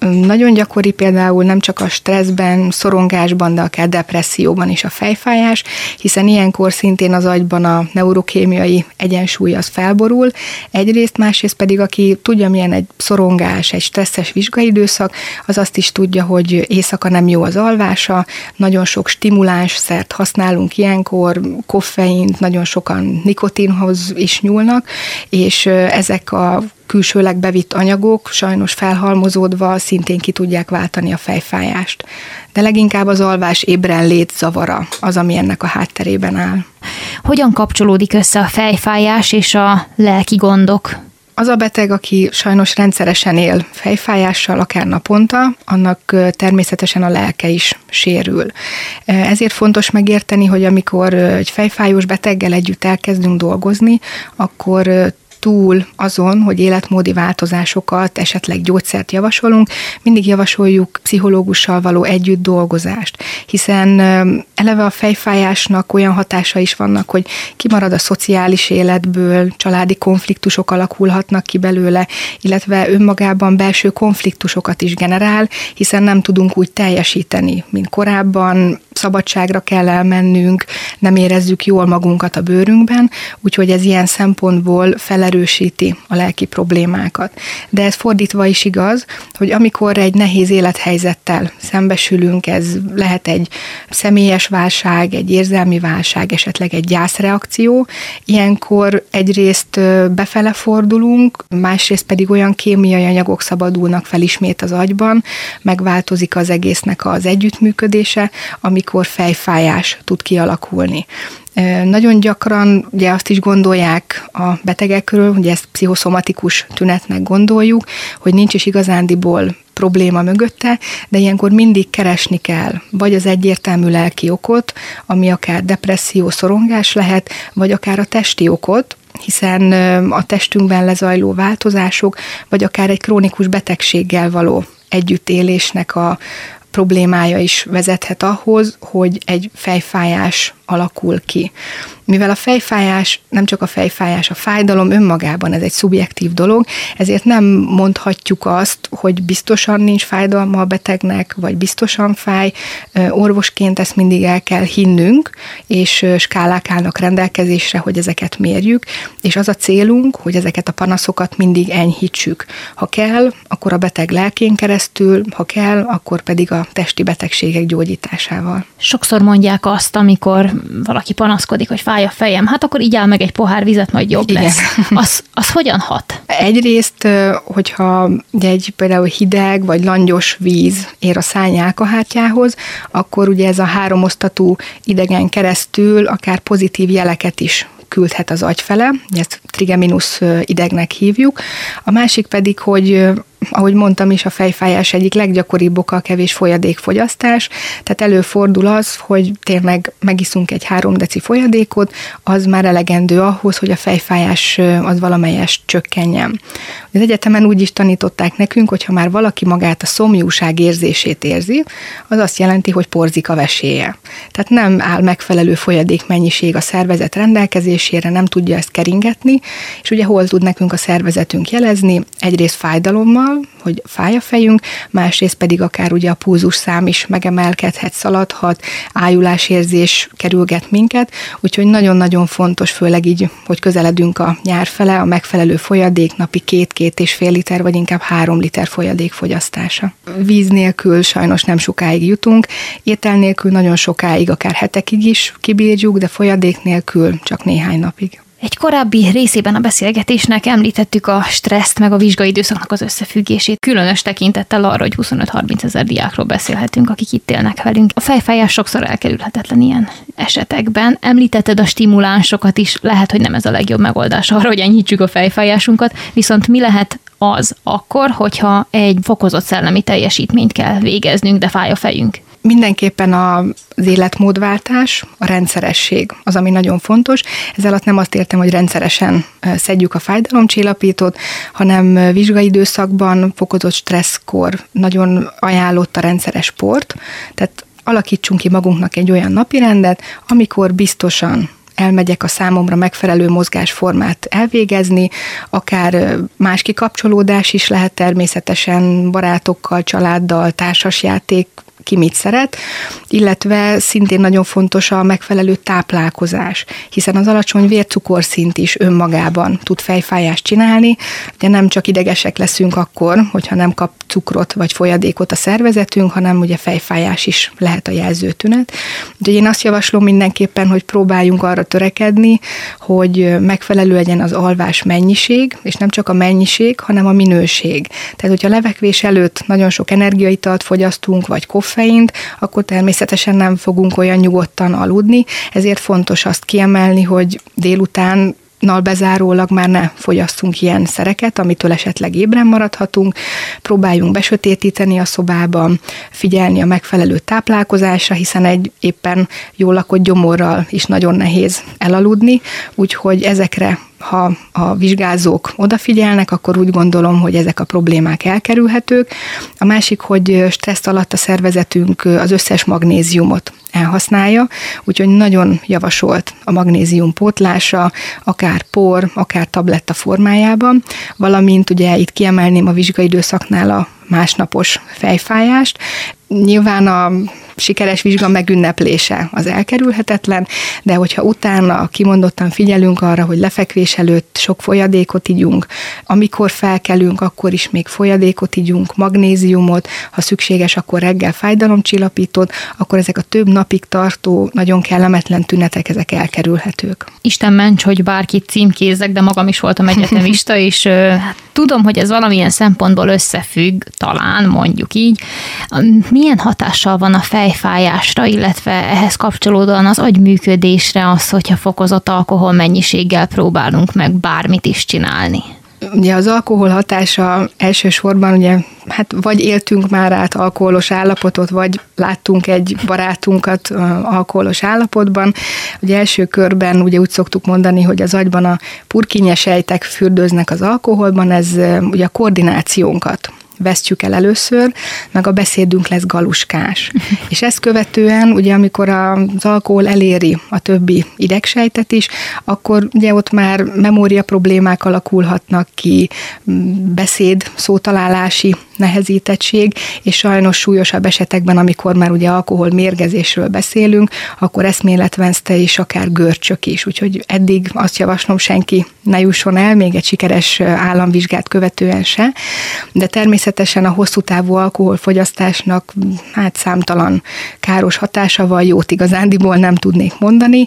nagyon gyakori például nem csak a stresszben, szorongásban, de akár depresszióban is a fejfájás, hiszen ilyenkor szintén az agyban a neurokémiai egyensúly az felborul. Egyrészt, másrészt pedig aki tudja, milyen egy szorongás, egy stresszes vizsgaidőszak, az azt is tudja, hogy éjszaka nem jó az alvása, nagyon sok stimuláns szert használunk ilyenkor, koffeint, nagyon sokan nikotinhoz is nyúlnak, és ezek a külsőleg bevitt anyagok sajnos felhalmozódva szintén ki tudják váltani a fejfájást. De leginkább az alvás ébren lét zavara az, ami ennek a hátterében áll. Hogyan kapcsolódik össze a fejfájás és a lelki gondok? Az a beteg, aki sajnos rendszeresen él fejfájással, akár naponta, annak természetesen a lelke is sérül. Ezért fontos megérteni, hogy amikor egy fejfájós beteggel együtt elkezdünk dolgozni, akkor túl azon, hogy életmódi változásokat, esetleg gyógyszert javasolunk, mindig javasoljuk pszichológussal való együtt dolgozást, hiszen eleve a fejfájásnak olyan hatása is vannak, hogy kimarad a szociális életből, családi konfliktusok alakulhatnak ki belőle, illetve önmagában belső konfliktusokat is generál, hiszen nem tudunk úgy teljesíteni, mint korábban, szabadságra kell elmennünk, nem érezzük jól magunkat a bőrünkben, úgyhogy ez ilyen szempontból felerősíti a lelki problémákat. De ez fordítva is igaz, hogy amikor egy nehéz élethelyzettel szembesülünk, ez lehet egy személyes válság, egy érzelmi válság, esetleg egy gyászreakció, ilyenkor egyrészt befele fordulunk, másrészt pedig olyan kémiai anyagok szabadulnak fel ismét az agyban, megváltozik az egésznek az együttműködése, amikor fejfájás tud kialakulni. Nagyon gyakran ugye azt is gondolják a betegekről, hogy ezt pszichoszomatikus tünetnek gondoljuk, hogy nincs is igazándiból probléma mögötte, de ilyenkor mindig keresni kell, vagy az egyértelmű lelki okot, ami akár depresszió, szorongás lehet, vagy akár a testi okot, hiszen a testünkben lezajló változások, vagy akár egy krónikus betegséggel való együttélésnek a, problémája is vezethet ahhoz, hogy egy fejfájás alakul ki. Mivel a fejfájás nem csak a fejfájás, a fájdalom önmagában ez egy szubjektív dolog, ezért nem mondhatjuk azt, hogy biztosan nincs fájdalma a betegnek, vagy biztosan fáj. Orvosként ezt mindig el kell hinnünk, és skálák állnak rendelkezésre, hogy ezeket mérjük, és az a célunk, hogy ezeket a panaszokat mindig enyhítsük. Ha kell, akkor a beteg lelkén keresztül, ha kell, akkor pedig a testi betegségek gyógyításával. Sokszor mondják azt, amikor valaki panaszkodik, hogy fáj a fejem, hát akkor így áll meg egy pohár vizet, majd jobb Igen. lesz. Az, az hogyan hat? Egyrészt, hogyha egy például hideg vagy langyos víz ér a szányálkahártyához, akkor ugye ez a háromosztatú idegen keresztül akár pozitív jeleket is küldhet az agy fele, ezt trigeminus idegnek hívjuk. A másik pedig, hogy ahogy mondtam is, a fejfájás egyik leggyakoribb oka a kevés folyadékfogyasztás, tehát előfordul az, hogy tényleg megiszunk egy három deci folyadékot, az már elegendő ahhoz, hogy a fejfájás az valamelyes csökkenjen. Az egyetemen úgy is tanították nekünk, hogy ha már valaki magát a szomjúság érzését érzi, az azt jelenti, hogy porzik a veséje. Tehát nem áll megfelelő folyadék mennyiség a szervezet rendelkezésére, nem tudja ezt keringetni, és ugye hol tud nekünk a szervezetünk jelezni? Egyrészt fájdalommal, hogy fáj a fejünk, másrészt pedig akár ugye a púzus szám is megemelkedhet, szaladhat, ájulásérzés kerülget minket, úgyhogy nagyon-nagyon fontos, főleg így, hogy közeledünk a nyár fele, a megfelelő folyadék napi két-két és fél liter, vagy inkább három liter folyadék fogyasztása. Víz nélkül sajnos nem sokáig jutunk, étel nélkül nagyon sokáig, akár hetekig is kibírjuk, de folyadék nélkül csak néhány napig. Egy korábbi részében a beszélgetésnek említettük a stresszt meg a vizsgai időszaknak az összefüggését, különös tekintettel arra, hogy 25-30 ezer diákról beszélhetünk, akik itt élnek velünk. A fejfájás sokszor elkerülhetetlen ilyen esetekben. Említetted a stimulánsokat is, lehet, hogy nem ez a legjobb megoldás arra, hogy enyhítsük a fejfájásunkat, viszont mi lehet az akkor, hogyha egy fokozott szellemi teljesítményt kell végeznünk, de fáj a fejünk? Mindenképpen az életmódváltás, a rendszeresség az, ami nagyon fontos. Ez alatt nem azt értem, hogy rendszeresen szedjük a fájdalomcsillapítót, hanem vizsgai időszakban fokozott stresszkor nagyon ajánlott a rendszeres sport, tehát alakítsunk ki magunknak egy olyan napirendet, amikor biztosan elmegyek a számomra megfelelő mozgásformát elvégezni, akár más kikapcsolódás is lehet természetesen barátokkal, családdal, társasjáték, ki mit szeret, illetve szintén nagyon fontos a megfelelő táplálkozás, hiszen az alacsony vércukorszint is önmagában tud fejfájást csinálni, ugye nem csak idegesek leszünk akkor, hogyha nem kap cukrot vagy folyadékot a szervezetünk, hanem ugye fejfájás is lehet a jelzőtünet. Úgyhogy én azt javaslom mindenképpen, hogy próbáljunk arra törekedni, hogy megfelelő legyen az alvás mennyiség, és nem csak a mennyiség, hanem a minőség. Tehát, hogyha levekvés előtt nagyon sok energiaitalt fogyasztunk, vagy koffeint, akkor természetesen nem fogunk olyan nyugodtan aludni, ezért fontos azt kiemelni, hogy délután nal bezárólag már ne fogyasszunk ilyen szereket, amitől esetleg ébren maradhatunk, próbáljunk besötétíteni a szobában, figyelni a megfelelő táplálkozásra, hiszen egy éppen jól lakott gyomorral is nagyon nehéz elaludni, úgyhogy ezekre ha a vizsgázók odafigyelnek, akkor úgy gondolom, hogy ezek a problémák elkerülhetők. A másik, hogy stressz alatt a szervezetünk az összes magnéziumot elhasználja, úgyhogy nagyon javasolt a magnézium pótlása, akár por, akár tabletta formájában, valamint ugye itt kiemelném a vizsgai időszaknál a másnapos fejfájást. Nyilván a sikeres vizsga megünneplése az elkerülhetetlen, de hogyha utána kimondottan figyelünk arra, hogy lefekvés előtt sok folyadékot igyunk, amikor felkelünk, akkor is még folyadékot igyunk, magnéziumot, ha szükséges, akkor reggel fájdalomcsillapítót, akkor ezek a több napig tartó, nagyon kellemetlen tünetek, ezek elkerülhetők. Isten ments, hogy bárkit címkézek, de magam is voltam egyetemista, és hát tudom, hogy ez valamilyen szempontból összefügg, talán mondjuk így. Milyen hatással van a fejfájásra, illetve ehhez kapcsolódóan az agyműködésre az, hogyha fokozott alkohol mennyiséggel próbálunk meg bármit is csinálni? Ugye az alkohol hatása elsősorban ugye, hát vagy éltünk már át alkoholos állapotot, vagy láttunk egy barátunkat alkoholos állapotban. Ugye első körben ugye úgy szoktuk mondani, hogy az agyban a purkinyesejtek fürdőznek az alkoholban, ez ugye a koordinációnkat vesztjük el először, meg a beszédünk lesz galuskás. És ezt követően, ugye amikor az alkohol eléri a többi idegsejtet is, akkor ugye ott már memória problémák alakulhatnak ki, beszéd, szótalálási nehezítettség, és sajnos súlyosabb esetekben, amikor már ugye alkohol mérgezésről beszélünk, akkor eszméletvenzte és akár görcsök is. Úgyhogy eddig azt javaslom, senki ne jusson el, még egy sikeres államvizsgát követően se, de természetesen a hosszú távú alkoholfogyasztásnak hát számtalan káros hatása van, jót igazándiból nem tudnék mondani.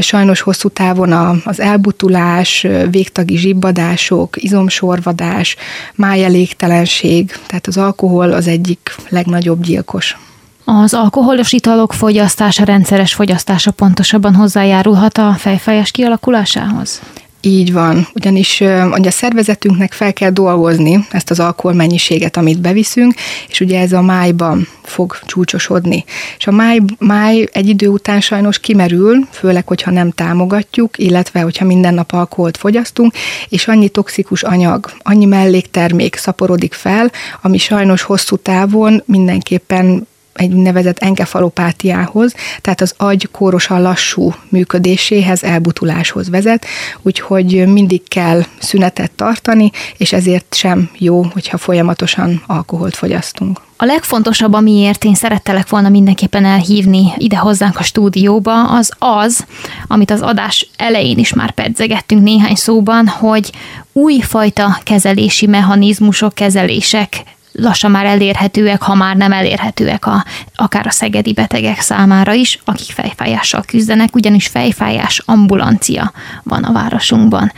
Sajnos hosszú távon az elbutulás, végtagi zsibbadások, izomsorvadás, májelégtelenség, tehát az alkohol az egyik legnagyobb gyilkos. Az alkoholos italok fogyasztása, rendszeres fogyasztása pontosabban hozzájárulhat a fejfájás kialakulásához? Így van, ugyanis ugye a szervezetünknek fel kell dolgozni ezt az alkoholmennyiséget, amit beviszünk, és ugye ez a májban fog csúcsosodni. És a máj, máj egy idő után sajnos kimerül, főleg, hogyha nem támogatjuk, illetve, hogyha minden nap alkoholt fogyasztunk, és annyi toxikus anyag, annyi melléktermék szaporodik fel, ami sajnos hosszú távon mindenképpen egy nevezett enkefalopátiához, tehát az agy kórosan lassú működéséhez, elbutuláshoz vezet, úgyhogy mindig kell szünetet tartani, és ezért sem jó, hogyha folyamatosan alkoholt fogyasztunk. A legfontosabb, amiért én szerettelek volna mindenképpen elhívni ide hozzánk a stúdióba, az az, amit az adás elején is már pedzegettünk néhány szóban, hogy újfajta kezelési mechanizmusok, kezelések lassan már elérhetőek, ha már nem elérhetőek a, akár a szegedi betegek számára is, akik fejfájással küzdenek, ugyanis fejfájás ambulancia van a városunkban.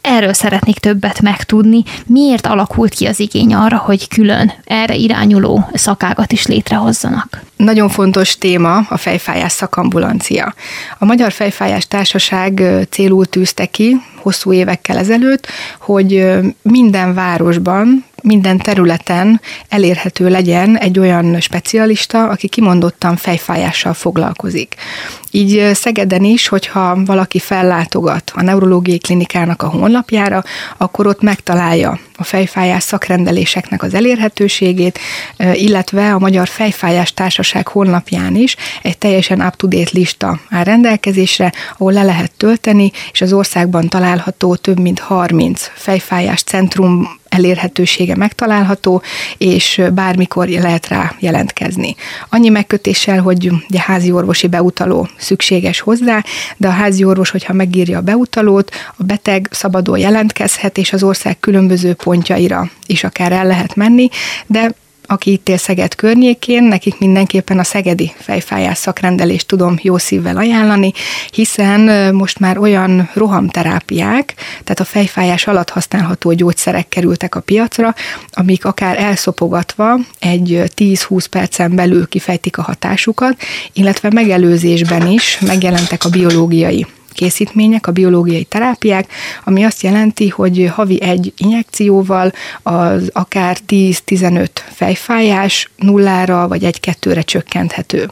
Erről szeretnék többet megtudni, miért alakult ki az igény arra, hogy külön erre irányuló szakágat is létrehozzanak. Nagyon fontos téma a fejfájás szakambulancia. A Magyar Fejfájás Társaság célul tűzte ki hosszú évekkel ezelőtt, hogy minden városban minden területen elérhető legyen egy olyan specialista, aki kimondottan fejfájással foglalkozik. Így Szegeden is, hogyha valaki fellátogat a neurológiai klinikának a honlapjára, akkor ott megtalálja a fejfájás szakrendeléseknek az elérhetőségét, illetve a Magyar Fejfájás Társaság honlapján is egy teljesen up-to-date lista áll rendelkezésre, ahol le lehet tölteni, és az országban található több mint 30 fejfájás centrum elérhetősége megtalálható, és bármikor lehet rá jelentkezni. Annyi megkötéssel, hogy ugye házi orvosi beutaló szükséges hozzá, de a házi orvos, hogyha megírja a beutalót, a beteg szabadon jelentkezhet, és az ország különböző pontjaira is akár el lehet menni, de aki itt él Szeged környékén, nekik mindenképpen a szegedi fejfájás szakrendelést tudom jó szívvel ajánlani, hiszen most már olyan rohamterápiák, tehát a fejfájás alatt használható gyógyszerek kerültek a piacra, amik akár elszopogatva egy 10-20 percen belül kifejtik a hatásukat, illetve megelőzésben is megjelentek a biológiai készítmények, a biológiai terápiák, ami azt jelenti, hogy havi egy injekcióval az akár 10-15 fejfájás nullára vagy egy-kettőre csökkenthető.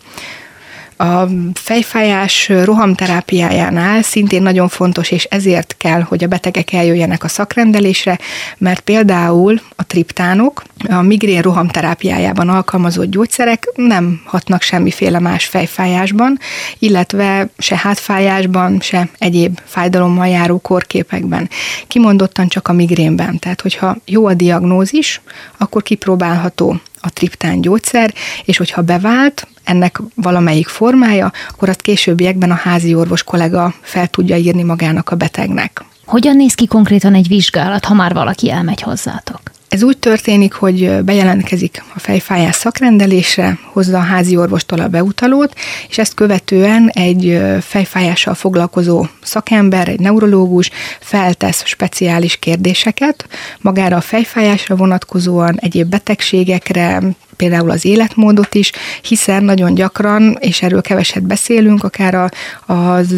A fejfájás rohamterápiájánál szintén nagyon fontos, és ezért kell, hogy a betegek eljöjjenek a szakrendelésre, mert például a triptánok a migrén rohamterápiájában alkalmazott gyógyszerek nem hatnak semmiféle más fejfájásban, illetve se hátfájásban, se egyéb fájdalommal járó korképekben. Kimondottan csak a migrénben. Tehát, hogyha jó a diagnózis, akkor kipróbálható a triptán gyógyszer, és hogyha bevált, ennek valamelyik formája, akkor azt későbbiekben a házi orvos kollega fel tudja írni magának a betegnek. Hogyan néz ki konkrétan egy vizsgálat, ha már valaki elmegy hozzátok? Ez úgy történik, hogy bejelentkezik a fejfájás szakrendelésre, hozza a házi orvostól a beutalót, és ezt követően egy fejfájással foglalkozó szakember, egy neurológus feltesz speciális kérdéseket magára a fejfájásra vonatkozóan, egyéb betegségekre, például az életmódot is, hiszen nagyon gyakran, és erről keveset beszélünk, akár a, az,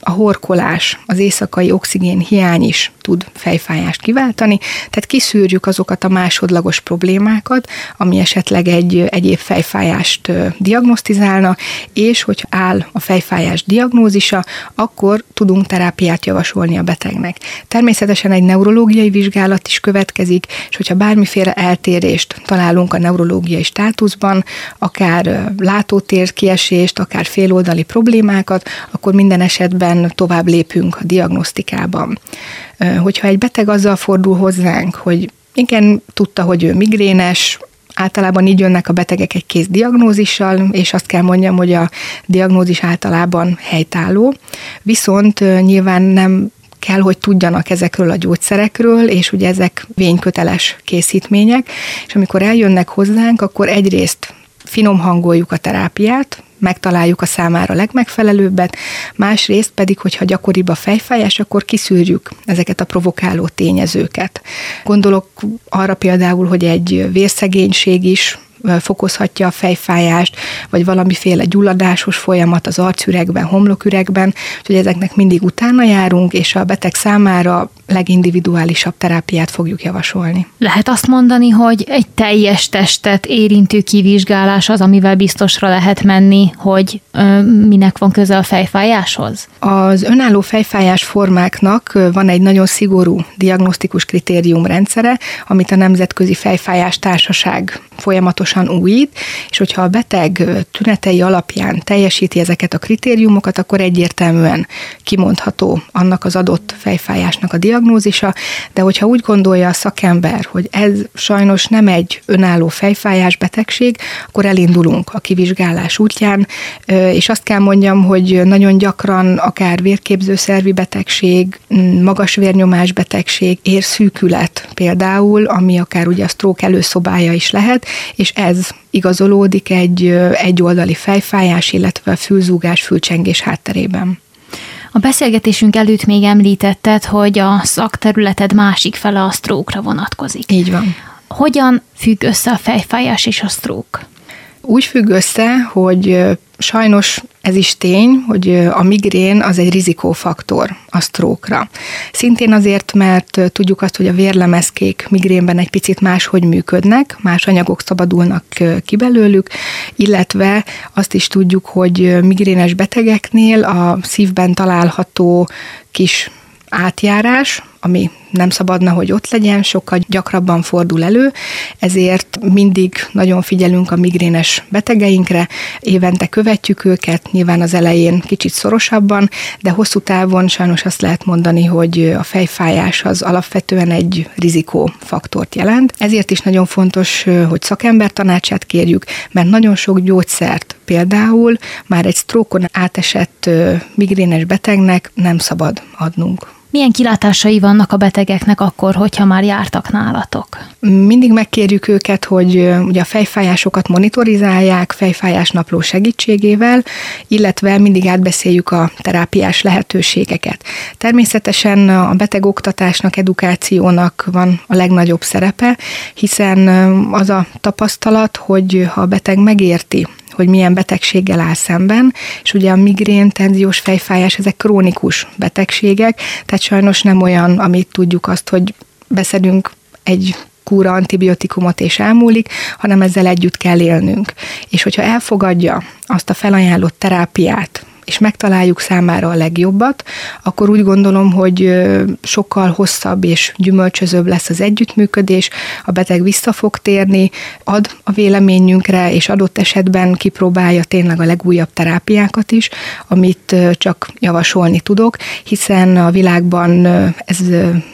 a horkolás, az éjszakai oxigén hiány is tud fejfájást kiváltani, tehát kiszűrjük azokat a másodlagos problémákat, ami esetleg egy egyéb fejfájást diagnosztizálna, és hogy áll a fejfájás diagnózisa, akkor tudunk terápiát javasolni a betegnek. Természetesen egy neurológiai vizsgálat is következik, és hogyha bármiféle eltérést találunk a neurológiai neurológiai státuszban, akár látótér kiesést, akár féloldali problémákat, akkor minden esetben tovább lépünk a diagnosztikában. Hogyha egy beteg azzal fordul hozzánk, hogy igen, tudta, hogy ő migrénes, általában így jönnek a betegek egy kész diagnózissal, és azt kell mondjam, hogy a diagnózis általában helytálló, viszont nyilván nem kell, hogy tudjanak ezekről a gyógyszerekről, és ugye ezek vényköteles készítmények, és amikor eljönnek hozzánk, akkor egyrészt finom hangoljuk a terápiát, megtaláljuk a számára legmegfelelőbbet, másrészt pedig, hogyha gyakoribb a fejfájás, akkor kiszűrjük ezeket a provokáló tényezőket. Gondolok arra például, hogy egy vérszegénység is fokozhatja a fejfájást, vagy valamiféle gyulladásos folyamat az arcüregben, homloküregben, úgyhogy ezeknek mindig utána járunk, és a beteg számára legindividuálisabb terápiát fogjuk javasolni. Lehet azt mondani, hogy egy teljes testet érintő kivizsgálás az, amivel biztosra lehet menni, hogy ö, minek van köze a fejfájáshoz? Az önálló fejfájás formáknak van egy nagyon szigorú diagnosztikus kritériumrendszere, amit a Nemzetközi Fejfájás Társaság folyamatosan újít, és hogyha a beteg tünetei alapján teljesíti ezeket a kritériumokat, akkor egyértelműen kimondható annak az adott fejfájásnak a diagnózisa, diagnózisa, de hogyha úgy gondolja a szakember, hogy ez sajnos nem egy önálló fejfájás betegség, akkor elindulunk a kivizsgálás útján, és azt kell mondjam, hogy nagyon gyakran akár vérképzőszervi betegség, magas vérnyomás betegség, érszűkület például, ami akár ugye a stroke előszobája is lehet, és ez igazolódik egy egyoldali fejfájás, illetve fülzúgás, fülcsengés hátterében. A beszélgetésünk előtt még említetted, hogy a szakterületed másik fele a sztrókra vonatkozik. Így van. Hogyan függ össze a fejfájás és a sztrók? Úgy függ össze, hogy sajnos ez is tény, hogy a migrén az egy rizikófaktor a sztrókra. Szintén azért, mert tudjuk azt, hogy a vérlemezkék migrénben egy picit máshogy működnek, más anyagok szabadulnak ki belőlük, illetve azt is tudjuk, hogy migrénes betegeknél a szívben található kis átjárás, ami nem szabadna, hogy ott legyen, sokkal gyakrabban fordul elő, ezért mindig nagyon figyelünk a migrénes betegeinkre, évente követjük őket, nyilván az elején kicsit szorosabban, de hosszú távon sajnos azt lehet mondani, hogy a fejfájás az alapvetően egy rizikófaktort jelent. Ezért is nagyon fontos, hogy szakember tanácsát kérjük, mert nagyon sok gyógyszert például már egy sztrókon átesett migrénes betegnek nem szabad adnunk. Milyen kilátásai vannak a betegeknek akkor, hogyha már jártak nálatok? Mindig megkérjük őket, hogy ugye a fejfájásokat monitorizálják fejfájás napló segítségével, illetve mindig átbeszéljük a terápiás lehetőségeket. Természetesen a beteg oktatásnak, edukációnak van a legnagyobb szerepe, hiszen az a tapasztalat, hogy ha a beteg megérti, hogy milyen betegséggel áll szemben, és ugye a migrén, tenziós fejfájás, ezek krónikus betegségek, tehát sajnos nem olyan, amit tudjuk azt, hogy beszedünk egy kúra antibiotikumot és elmúlik, hanem ezzel együtt kell élnünk. És hogyha elfogadja azt a felajánlott terápiát, és megtaláljuk számára a legjobbat, akkor úgy gondolom, hogy sokkal hosszabb és gyümölcsözőbb lesz az együttműködés, a beteg vissza fog térni, ad a véleményünkre, és adott esetben kipróbálja tényleg a legújabb terápiákat is, amit csak javasolni tudok, hiszen a világban ez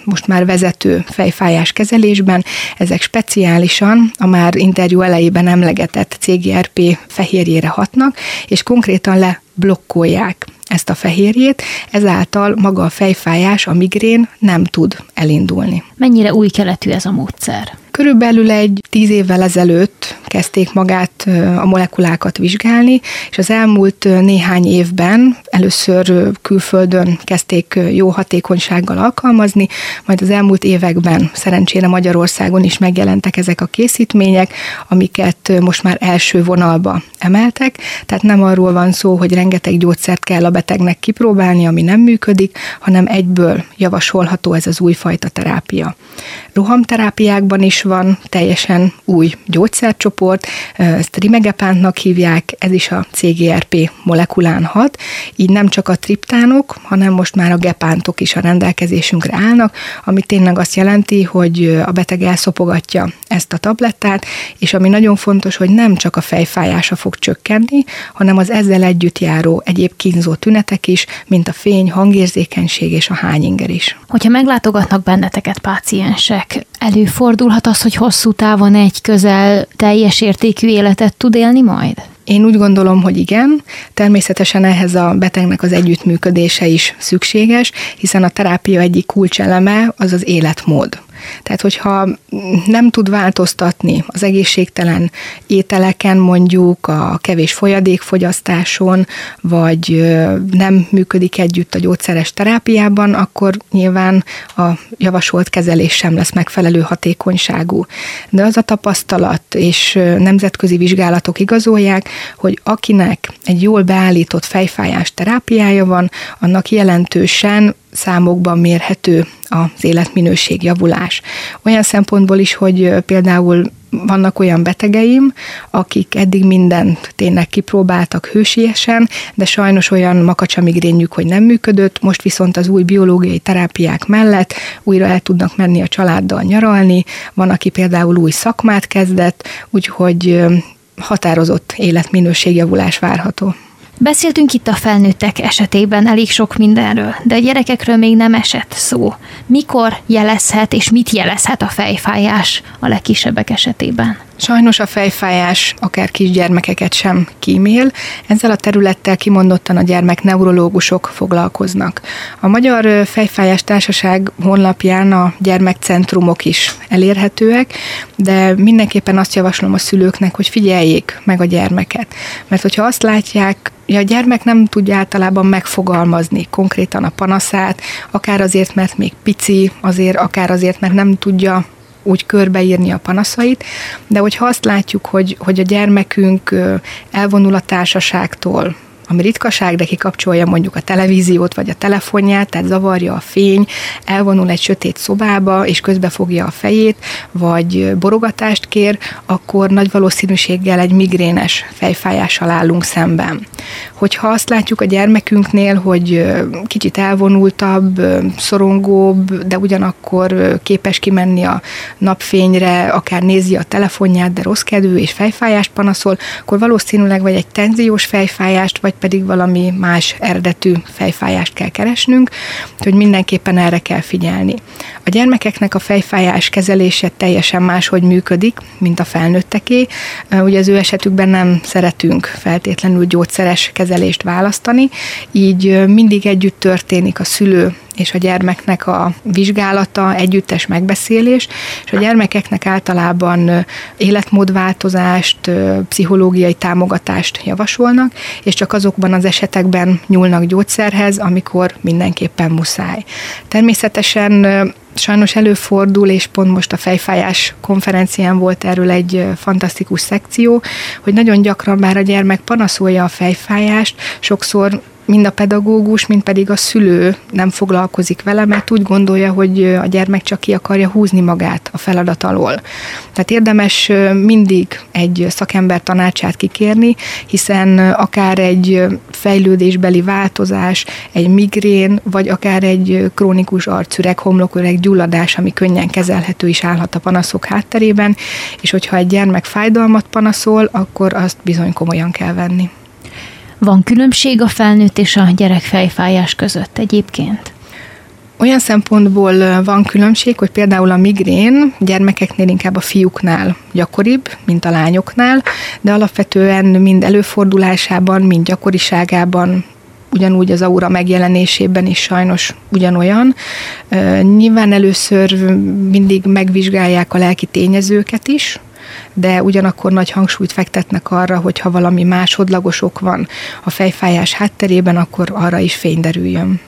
most már vezető fejfájás kezelésben, ezek speciálisan a már interjú elejében emlegetett CGRP fehérjére hatnak, és konkrétan le blokkolják ezt a fehérjét, ezáltal maga a fejfájás, a migrén nem tud elindulni. Mennyire új keletű ez a módszer? Körülbelül egy tíz évvel ezelőtt kezdték magát a molekulákat vizsgálni, és az elmúlt néhány évben először külföldön kezdték jó hatékonysággal alkalmazni, majd az elmúlt években szerencsére Magyarországon is megjelentek ezek a készítmények, amiket most már első vonalba emeltek, tehát nem arról van szó, hogy rengeteg gyógyszert kell a betegnek kipróbálni, ami nem működik, hanem egyből javasolható ez az újfajta terápia. Rohamterápiákban is van teljesen új gyógyszercsoport, ezt rimegepántnak hívják, ez is a CGRP molekulán hat, így nem csak a triptánok, hanem most már a gepántok is a rendelkezésünkre állnak, ami tényleg azt jelenti, hogy a beteg elszopogatja ezt a tablettát, és ami nagyon fontos, hogy nem csak a fejfájása fog csökkenni, hanem az ezzel együtt járó egyéb kínzó tünetek is, mint a fény, hangérzékenység és a hányinger is. Hogyha meglátogatnak benneteket páciensek, előfordulhat az, hogy hosszú távon egy közel teljes értékű életet tud élni majd? Én úgy gondolom, hogy igen. Természetesen ehhez a betegnek az együttműködése is szükséges, hiszen a terápia egyik kulcseleme az az életmód. Tehát, hogyha nem tud változtatni az egészségtelen ételeken, mondjuk a kevés folyadékfogyasztáson, vagy nem működik együtt a gyógyszeres terápiában, akkor nyilván a javasolt kezelés sem lesz megfelelő hatékonyságú. De az a tapasztalat és nemzetközi vizsgálatok igazolják, hogy akinek egy jól beállított fejfájás terápiája van, annak jelentősen számokban mérhető az életminőség javulás. Olyan szempontból is, hogy például vannak olyan betegeim, akik eddig mindent tényleg kipróbáltak hősiesen, de sajnos olyan makacsamigrényük, hogy nem működött, most viszont az új biológiai terápiák mellett újra el tudnak menni a családdal nyaralni, van, aki például új szakmát kezdett, úgyhogy határozott életminőségjavulás várható. Beszéltünk itt a felnőttek esetében elég sok mindenről, de a gyerekekről még nem esett szó. Mikor jelezhet és mit jelezhet a fejfájás a legkisebbek esetében? Sajnos a fejfájás akár kisgyermekeket sem kímél, ezzel a területtel kimondottan a gyermek neurológusok foglalkoznak. A Magyar Fejfájás Társaság honlapján a gyermekcentrumok is elérhetőek, de mindenképpen azt javaslom a szülőknek, hogy figyeljék meg a gyermeket. Mert hogyha azt látják, Ja, a gyermek nem tudja általában megfogalmazni konkrétan a panaszát, akár azért, mert még pici, azért, akár azért, mert nem tudja úgy körbeírni a panaszait, de hogyha azt látjuk, hogy, hogy a gyermekünk elvonul a társaságtól, ami ritkaság, de kikapcsolja mondjuk a televíziót vagy a telefonját, tehát zavarja a fény, elvonul egy sötét szobába, és közbefogja a fejét, vagy borogatást kér, akkor nagy valószínűséggel egy migrénes fejfájással állunk szemben. Hogyha azt látjuk a gyermekünknél, hogy kicsit elvonultabb, szorongóbb, de ugyanakkor képes kimenni a napfényre, akár nézi a telefonját, de rossz kedvű és fejfájást panaszol, akkor valószínűleg vagy egy tenziós fejfájást, vagy pedig valami más eredetű fejfájást kell keresnünk, hogy mindenképpen erre kell figyelni. A gyermekeknek a fejfájás kezelése teljesen máshogy működik, mint a felnőtteké. Ugye az ő esetükben nem szeretünk feltétlenül gyógyszeres kezelést választani, így mindig együtt történik a szülő és a gyermeknek a vizsgálata, együttes megbeszélés, és a gyermekeknek általában életmódváltozást, pszichológiai támogatást javasolnak, és csak azokban az esetekben nyúlnak gyógyszerhez, amikor mindenképpen muszáj. Természetesen sajnos előfordul, és pont most a fejfájás konferencián volt erről egy fantasztikus szekció, hogy nagyon gyakran már a gyermek panaszolja a fejfájást, sokszor mind a pedagógus, mind pedig a szülő nem foglalkozik vele, mert úgy gondolja, hogy a gyermek csak ki akarja húzni magát a feladat alól. Tehát érdemes mindig egy szakember tanácsát kikérni, hiszen akár egy fejlődésbeli változás, egy migrén, vagy akár egy krónikus arcüreg, homloküreg gyulladás, ami könnyen kezelhető is állhat a panaszok hátterében, és hogyha egy gyermek fájdalmat panaszol, akkor azt bizony komolyan kell venni. Van különbség a felnőtt és a gyerek fejfájás között egyébként? Olyan szempontból van különbség, hogy például a migrén gyermekeknél inkább a fiúknál gyakoribb, mint a lányoknál, de alapvetően mind előfordulásában, mind gyakoriságában ugyanúgy az aura megjelenésében is sajnos ugyanolyan. Nyilván először mindig megvizsgálják a lelki tényezőket is, de ugyanakkor nagy hangsúlyt fektetnek arra, hogy ha valami másodlagos ok van a fejfájás hátterében, akkor arra is fény derüljön.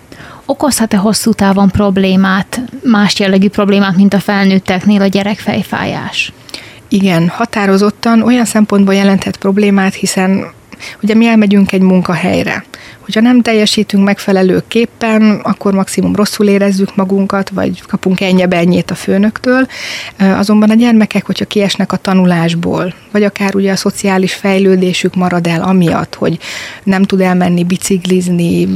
Okozhat-e hosszú távon problémát, más jellegű problémát, mint a felnőtteknél a gyerekfejfájás? Igen, határozottan olyan szempontból jelenthet problémát, hiszen ugye mi elmegyünk egy munkahelyre. Hogyha nem teljesítünk megfelelőképpen, akkor maximum rosszul érezzük magunkat, vagy kapunk ennyi-ennyit a főnöktől. Azonban a gyermekek, hogyha kiesnek a tanulásból, vagy akár ugye a szociális fejlődésük marad el amiatt, hogy nem tud elmenni biciklizni,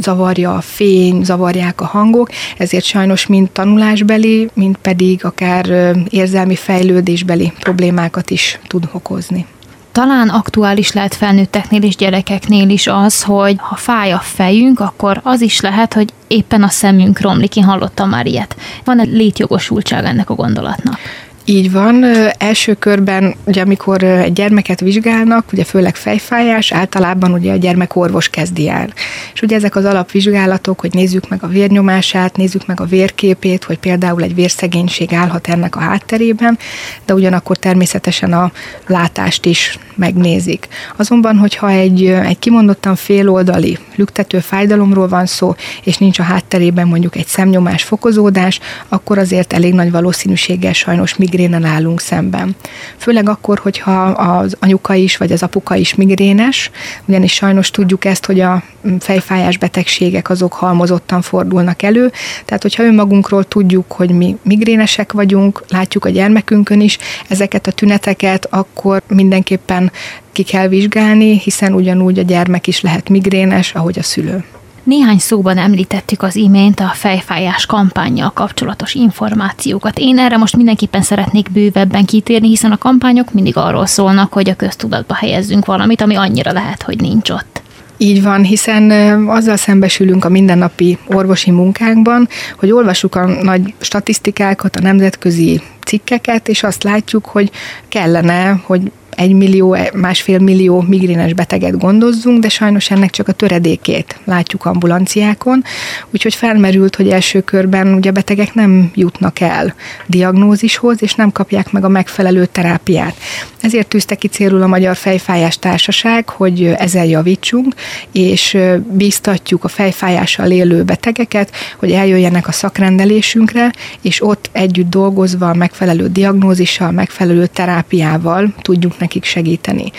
zavarja a fény, zavarják a hangok, ezért sajnos mind tanulásbeli, mind pedig akár érzelmi fejlődésbeli problémákat is tud okozni. Talán aktuális lehet felnőtteknél és gyerekeknél is az, hogy ha fáj a fejünk, akkor az is lehet, hogy éppen a szemünk romlik. Én hallottam már ilyet. Van-e létjogosultság ennek a gondolatnak? Így van. Első körben, ugye amikor egy gyermeket vizsgálnak, ugye főleg fejfájás, általában ugye a gyermek orvos kezdi el. És ugye ezek az alapvizsgálatok, hogy nézzük meg a vérnyomását, nézzük meg a vérképét, hogy például egy vérszegénység állhat ennek a hátterében, de ugyanakkor természetesen a látást is megnézik. Azonban, hogyha egy, egy kimondottan féloldali lüktető fájdalomról van szó, és nincs a hátterében mondjuk egy szemnyomás fokozódás, akkor azért elég nagy valószínűséggel sajnos migrénen állunk szemben. Főleg akkor, hogyha az anyuka is, vagy az apuka is migrénes, ugyanis sajnos tudjuk ezt, hogy a fejfájás betegségek azok halmozottan fordulnak elő, tehát hogyha önmagunkról tudjuk, hogy mi migrénesek vagyunk, látjuk a gyermekünkön is ezeket a tüneteket, akkor mindenképpen ki kell vizsgálni, hiszen ugyanúgy a gyermek is lehet migrénes, ahogy a szülő. Néhány szóban említettük az imént a fejfájás kampányjal kapcsolatos információkat. Én erre most mindenképpen szeretnék bővebben kitérni, hiszen a kampányok mindig arról szólnak, hogy a köztudatba helyezzünk valamit, ami annyira lehet, hogy nincs ott. Így van, hiszen azzal szembesülünk a mindennapi orvosi munkánkban, hogy olvasuk a nagy statisztikákat, a nemzetközi cikkeket, és azt látjuk, hogy kellene, hogy egy millió, másfél millió migrénes beteget gondozzunk, de sajnos ennek csak a töredékét látjuk ambulanciákon, úgyhogy felmerült, hogy első körben ugye a betegek nem jutnak el diagnózishoz, és nem kapják meg a megfelelő terápiát. Ezért tűzte ki célul a Magyar Fejfájás Társaság, hogy ezzel javítsunk, és bíztatjuk a fejfájással élő betegeket, hogy eljöjjenek a szakrendelésünkre, és ott együtt dolgozva megfelelő diagnózissal, megfelelő terápiával tudjuk nekik segíteni.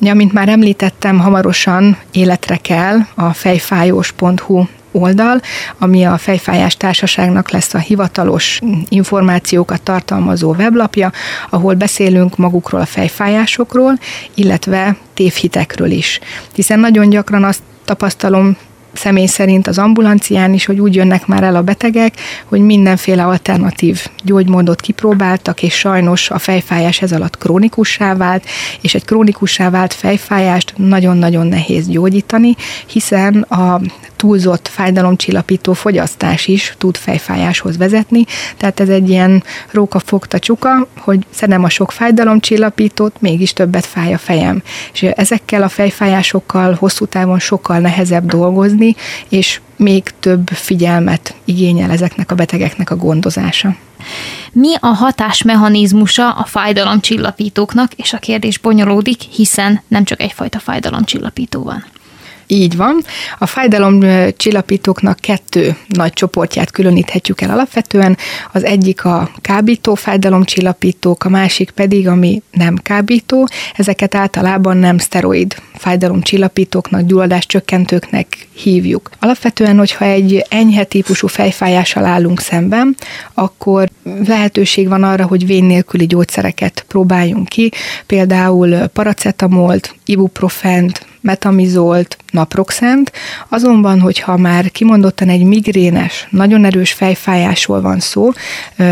Ja, mint már említettem, hamarosan életre kell a fejfájós.hu oldal, ami a Fejfájás Társaságnak lesz a hivatalos információkat tartalmazó weblapja, ahol beszélünk magukról a fejfájásokról, illetve tévhitekről is. Hiszen nagyon gyakran azt tapasztalom személy szerint az ambulancián is, hogy úgy jönnek már el a betegek, hogy mindenféle alternatív gyógymódot kipróbáltak, és sajnos a fejfájás ez alatt krónikussá vált, és egy krónikussá vált fejfájást nagyon-nagyon nehéz gyógyítani, hiszen a túlzott fájdalomcsillapító fogyasztás is tud fejfájáshoz vezetni, tehát ez egy ilyen róka fogta csuka, hogy szedem a sok fájdalomcsillapítót, mégis többet fáj a fejem. És ezekkel a fejfájásokkal hosszú távon sokkal nehezebb dolgozni, és még több figyelmet igényel ezeknek a betegeknek a gondozása. Mi a hatásmechanizmusa a fájdalomcsillapítóknak, és a kérdés bonyolódik, hiszen nem csak egyfajta fájdalomcsillapító van. Így van. A fájdalom csillapítóknak kettő nagy csoportját különíthetjük el alapvetően. Az egyik a kábító fájdalomcsillapítók, a másik pedig, ami nem kábító. Ezeket általában nem szteroid fájdalomcsillapítóknak, gyulladás csökkentőknek hívjuk. Alapvetően, hogyha egy enyhe típusú fejfájással állunk szemben, akkor lehetőség van arra, hogy vén nélküli gyógyszereket próbáljunk ki, például paracetamolt, ibuprofent, metamizolt, naproxent, azonban, hogyha már kimondottan egy migrénes, nagyon erős fejfájásról van szó,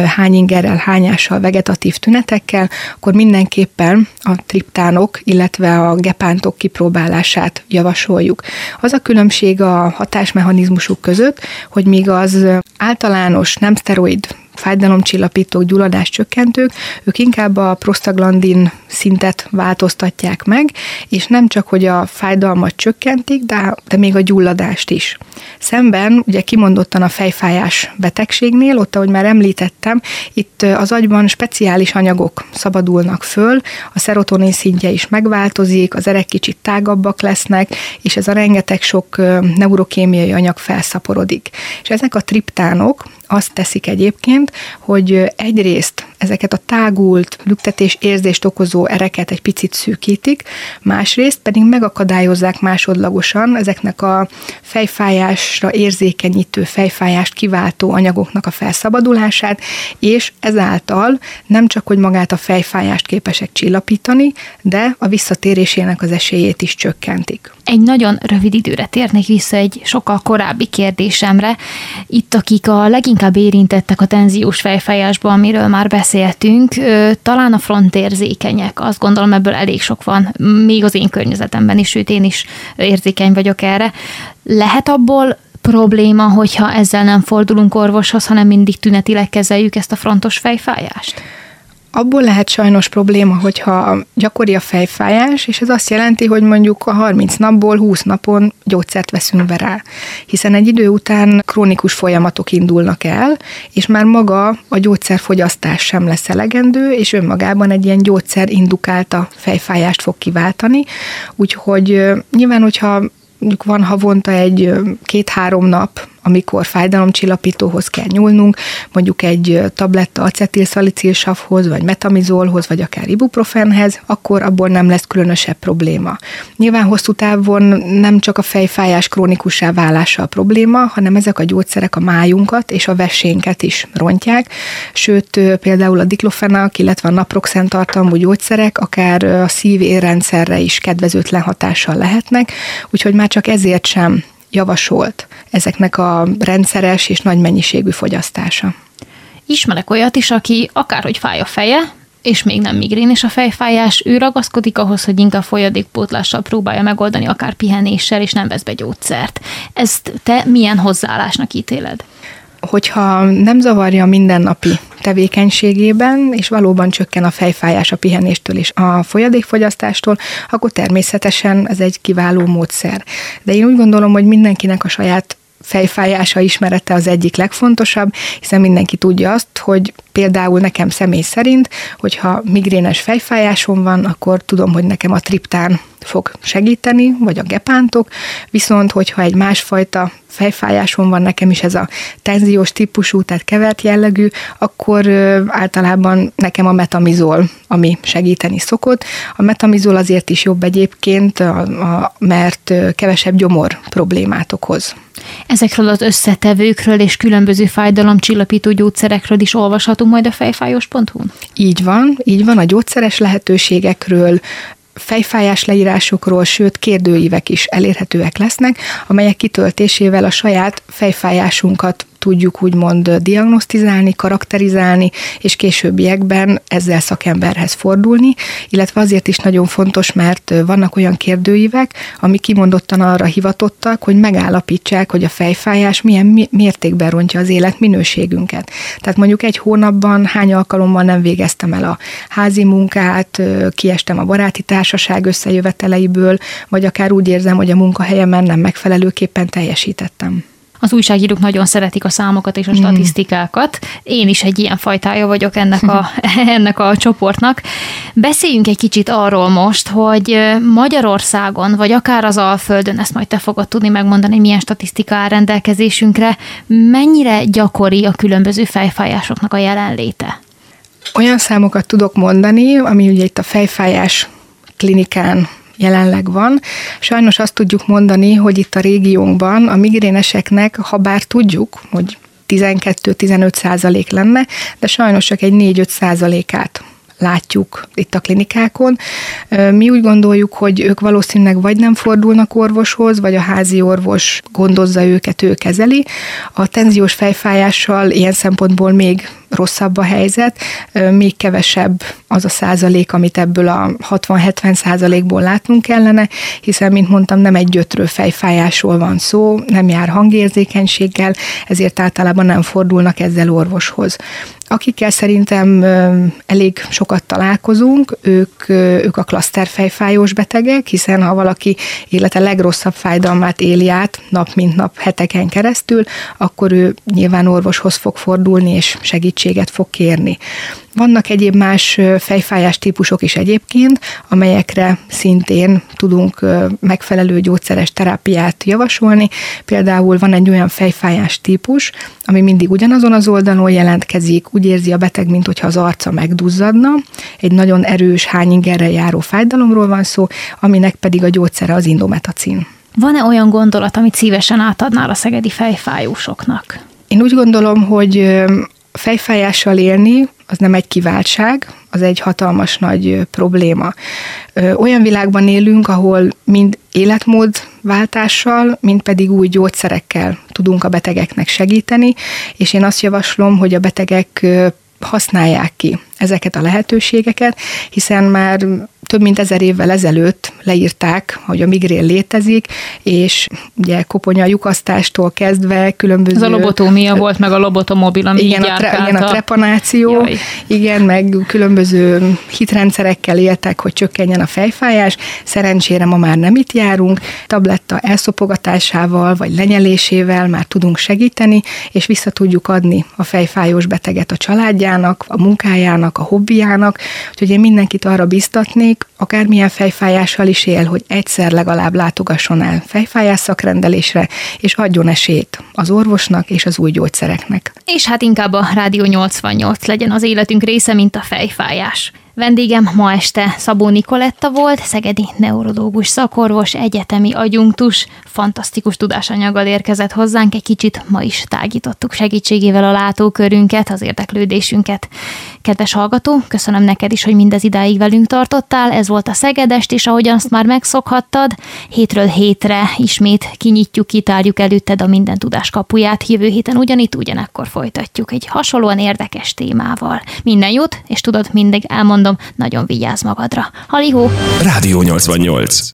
hányingerrel, hányással, vegetatív tünetekkel, akkor mindenképpen a triptánok, illetve a gepántok kipróbálását javasoljuk. Az a különbség a hatásmechanizmusuk között, hogy míg az általános nem szteroid fájdalomcsillapítók, gyulladás csökkentők, ők inkább a prostaglandin szintet változtatják meg, és nem csak, hogy a fájdalmat csökkentik, de, de még a gyulladást is. Szemben ugye kimondottan a fejfájás betegségnél, ott, ahogy már említettem, itt az agyban speciális anyagok szabadulnak föl, a szerotonin szintje is megváltozik, az erek kicsit tágabbak lesznek, és ez a rengeteg sok neurokémiai anyag felszaporodik. És ezek a triptánok azt teszik egyébként, hogy egyrészt ezeket a tágult, lüktetés érzést okozó ereket egy picit szűkítik, másrészt pedig megakadályozzák másodlagosan ezeknek a fejfájásra érzékenyítő, fejfájást kiváltó anyagoknak a felszabadulását, és ezáltal nem csak, hogy magát a fejfájást képesek csillapítani, de a visszatérésének az esélyét is csökkentik. Egy nagyon rövid időre térnék vissza egy sokkal korábbi kérdésemre. Itt, akik a leginkább érintettek a tenziós fejfájásban, amiről már beszéltünk, talán a frontérzékenyek. Azt gondolom, ebből elég sok van, még az én környezetemben is, sőt én is érzékeny vagyok erre. Lehet abból probléma, hogyha ezzel nem fordulunk orvoshoz, hanem mindig tünetileg kezeljük ezt a frontos fejfájást? Abból lehet sajnos probléma, hogyha gyakori a fejfájás, és ez azt jelenti, hogy mondjuk a 30 napból 20 napon gyógyszert veszünk be rá. Hiszen egy idő után krónikus folyamatok indulnak el, és már maga a gyógyszerfogyasztás sem lesz elegendő, és önmagában egy ilyen gyógyszer indukálta fejfájást fog kiváltani. Úgyhogy nyilván, hogyha mondjuk van havonta egy két-három nap, amikor fájdalomcsillapítóhoz kell nyúlnunk, mondjuk egy tabletta acetilszalicilsavhoz, vagy metamizolhoz, vagy akár ibuprofenhez, akkor abból nem lesz különösebb probléma. Nyilván hosszú távon nem csak a fejfájás krónikussá válása a probléma, hanem ezek a gyógyszerek a májunkat és a vesénket is rontják, sőt például a diklofenak, illetve a naproxen tartalmú gyógyszerek akár a szív-érrendszerre is kedvezőtlen hatással lehetnek, úgyhogy már csak ezért sem javasolt ezeknek a rendszeres és nagy mennyiségű fogyasztása. Ismerek olyat is, aki akárhogy fáj a feje, és még nem migrénis a fejfájás, ő ragaszkodik ahhoz, hogy inkább folyadékpótlással próbálja megoldani, akár pihenéssel, és nem vesz be gyógyszert. Ezt te milyen hozzáállásnak ítéled? Hogyha nem zavarja a mindennapi tevékenységében, és valóban csökken a fejfájás a pihenéstől és a folyadékfogyasztástól, akkor természetesen ez egy kiváló módszer. De én úgy gondolom, hogy mindenkinek a saját fejfájása ismerete az egyik legfontosabb, hiszen mindenki tudja azt, hogy például nekem személy szerint, hogyha migrénes fejfájásom van, akkor tudom, hogy nekem a triptán fog segíteni, vagy a gepántok, viszont hogyha egy másfajta fejfájásom van nekem is ez a tenziós típusú, tehát kevert jellegű, akkor általában nekem a metamizol, ami segíteni szokott. A metamizol azért is jobb egyébként, mert kevesebb gyomor problémát okoz. Ezekről az összetevőkről és különböző fájdalomcsillapító gyógyszerekről is olvashatunk majd a fejfájós.hu-n? Így van, így van, a gyógyszeres lehetőségekről, fejfájás leírásokról, sőt kérdőívek is elérhetőek lesznek, amelyek kitöltésével a saját fejfájásunkat tudjuk úgymond diagnosztizálni, karakterizálni, és későbbiekben ezzel szakemberhez fordulni, illetve azért is nagyon fontos, mert vannak olyan kérdőívek, ami kimondottan arra hivatottak, hogy megállapítsák, hogy a fejfájás milyen mértékben rontja az életminőségünket. Tehát mondjuk egy hónapban hány alkalommal nem végeztem el a házi munkát, kiestem a baráti társaság összejöveteleiből, vagy akár úgy érzem, hogy a munkahelyemen nem megfelelőképpen teljesítettem. Az újságírók nagyon szeretik a számokat és a statisztikákat. Én is egy ilyen fajtája vagyok ennek a, ennek a csoportnak. Beszéljünk egy kicsit arról most, hogy Magyarországon, vagy akár az Alföldön, ezt majd te fogod tudni megmondani, milyen statisztika áll rendelkezésünkre, mennyire gyakori a különböző fejfájásoknak a jelenléte? Olyan számokat tudok mondani, ami ugye itt a fejfájás klinikán jelenleg van. Sajnos azt tudjuk mondani, hogy itt a régiónkban a migréneseknek, ha bár tudjuk, hogy 12-15 százalék lenne, de sajnos csak egy 4-5 százalékát látjuk itt a klinikákon. Mi úgy gondoljuk, hogy ők valószínűleg vagy nem fordulnak orvoshoz, vagy a házi orvos gondozza őket, ő kezeli. A tenziós fejfájással ilyen szempontból még rosszabb a helyzet, még kevesebb az a százalék, amit ebből a 60-70 százalékból látnunk kellene, hiszen, mint mondtam, nem egy gyötrő fejfájásról van szó, nem jár hangérzékenységgel, ezért általában nem fordulnak ezzel orvoshoz. Akikkel szerintem elég sokat találkozunk, ők, ők a klaszterfejfájós betegek, hiszen ha valaki élete legrosszabb fájdalmát éli át nap mint nap heteken keresztül, akkor ő nyilván orvoshoz fog fordulni és segítséget fog kérni. Vannak egyéb más fejfájás típusok is egyébként, amelyekre szintén tudunk megfelelő gyógyszeres terápiát javasolni. Például van egy olyan fejfájás típus, ami mindig ugyanazon az oldalon jelentkezik, úgy érzi a beteg, mint hogyha az arca megduzzadna. Egy nagyon erős hányingerrel járó fájdalomról van szó, aminek pedig a gyógyszere az indometacin. Van-e olyan gondolat, amit szívesen átadnál a szegedi fejfájósoknak? Én úgy gondolom, hogy fejfájással élni az nem egy kiváltság, az egy hatalmas nagy probléma. Olyan világban élünk, ahol mind életmódváltással, mind pedig új gyógyszerekkel tudunk a betegeknek segíteni, és én azt javaslom, hogy a betegek használják ki ezeket a lehetőségeket, hiszen már több mint ezer évvel ezelőtt leírták, hogy a migrén létezik, és ugye koponya lyukasztástól kezdve különböző... Ez a lobotómia volt, meg a lobotomobil, ami igen, a, tre, igen, a trepanáció, Jaj. igen, meg különböző hitrendszerekkel éltek, hogy csökkenjen a fejfájás. Szerencsére ma már nem itt járunk, tabletta elszopogatásával vagy lenyelésével már tudunk segíteni, és vissza tudjuk adni a fejfájós beteget a családjának, a munkájának, a hobbiának, úgyhogy én mindenkit arra biztatnék, akármilyen fejfájással is él, hogy egyszer legalább látogasson el fejfájás szakrendelésre, és adjon esélyt az orvosnak és az új gyógyszereknek. És hát inkább a Rádió 88 legyen az életünk része, mint a fejfájás. Vendégem ma este Szabó Nikoletta volt, szegedi neurológus szakorvos, egyetemi agyunktus, fantasztikus tudásanyaggal érkezett hozzánk, egy kicsit ma is tágítottuk segítségével a látókörünket, az érdeklődésünket. Kedves hallgató, köszönöm neked is, hogy mindez idáig velünk tartottál, ez volt a Szegedest, és ahogyan azt már megszokhattad, hétről hétre ismét kinyitjuk, kitárjuk előtted a minden tudás kapuját, jövő héten ugyanitt, ugyanekkor folytatjuk egy hasonlóan érdekes témával. Minden jót, és tudod, mindig elmondom, nagyon vigyázz magadra. Halihó! Rádió 88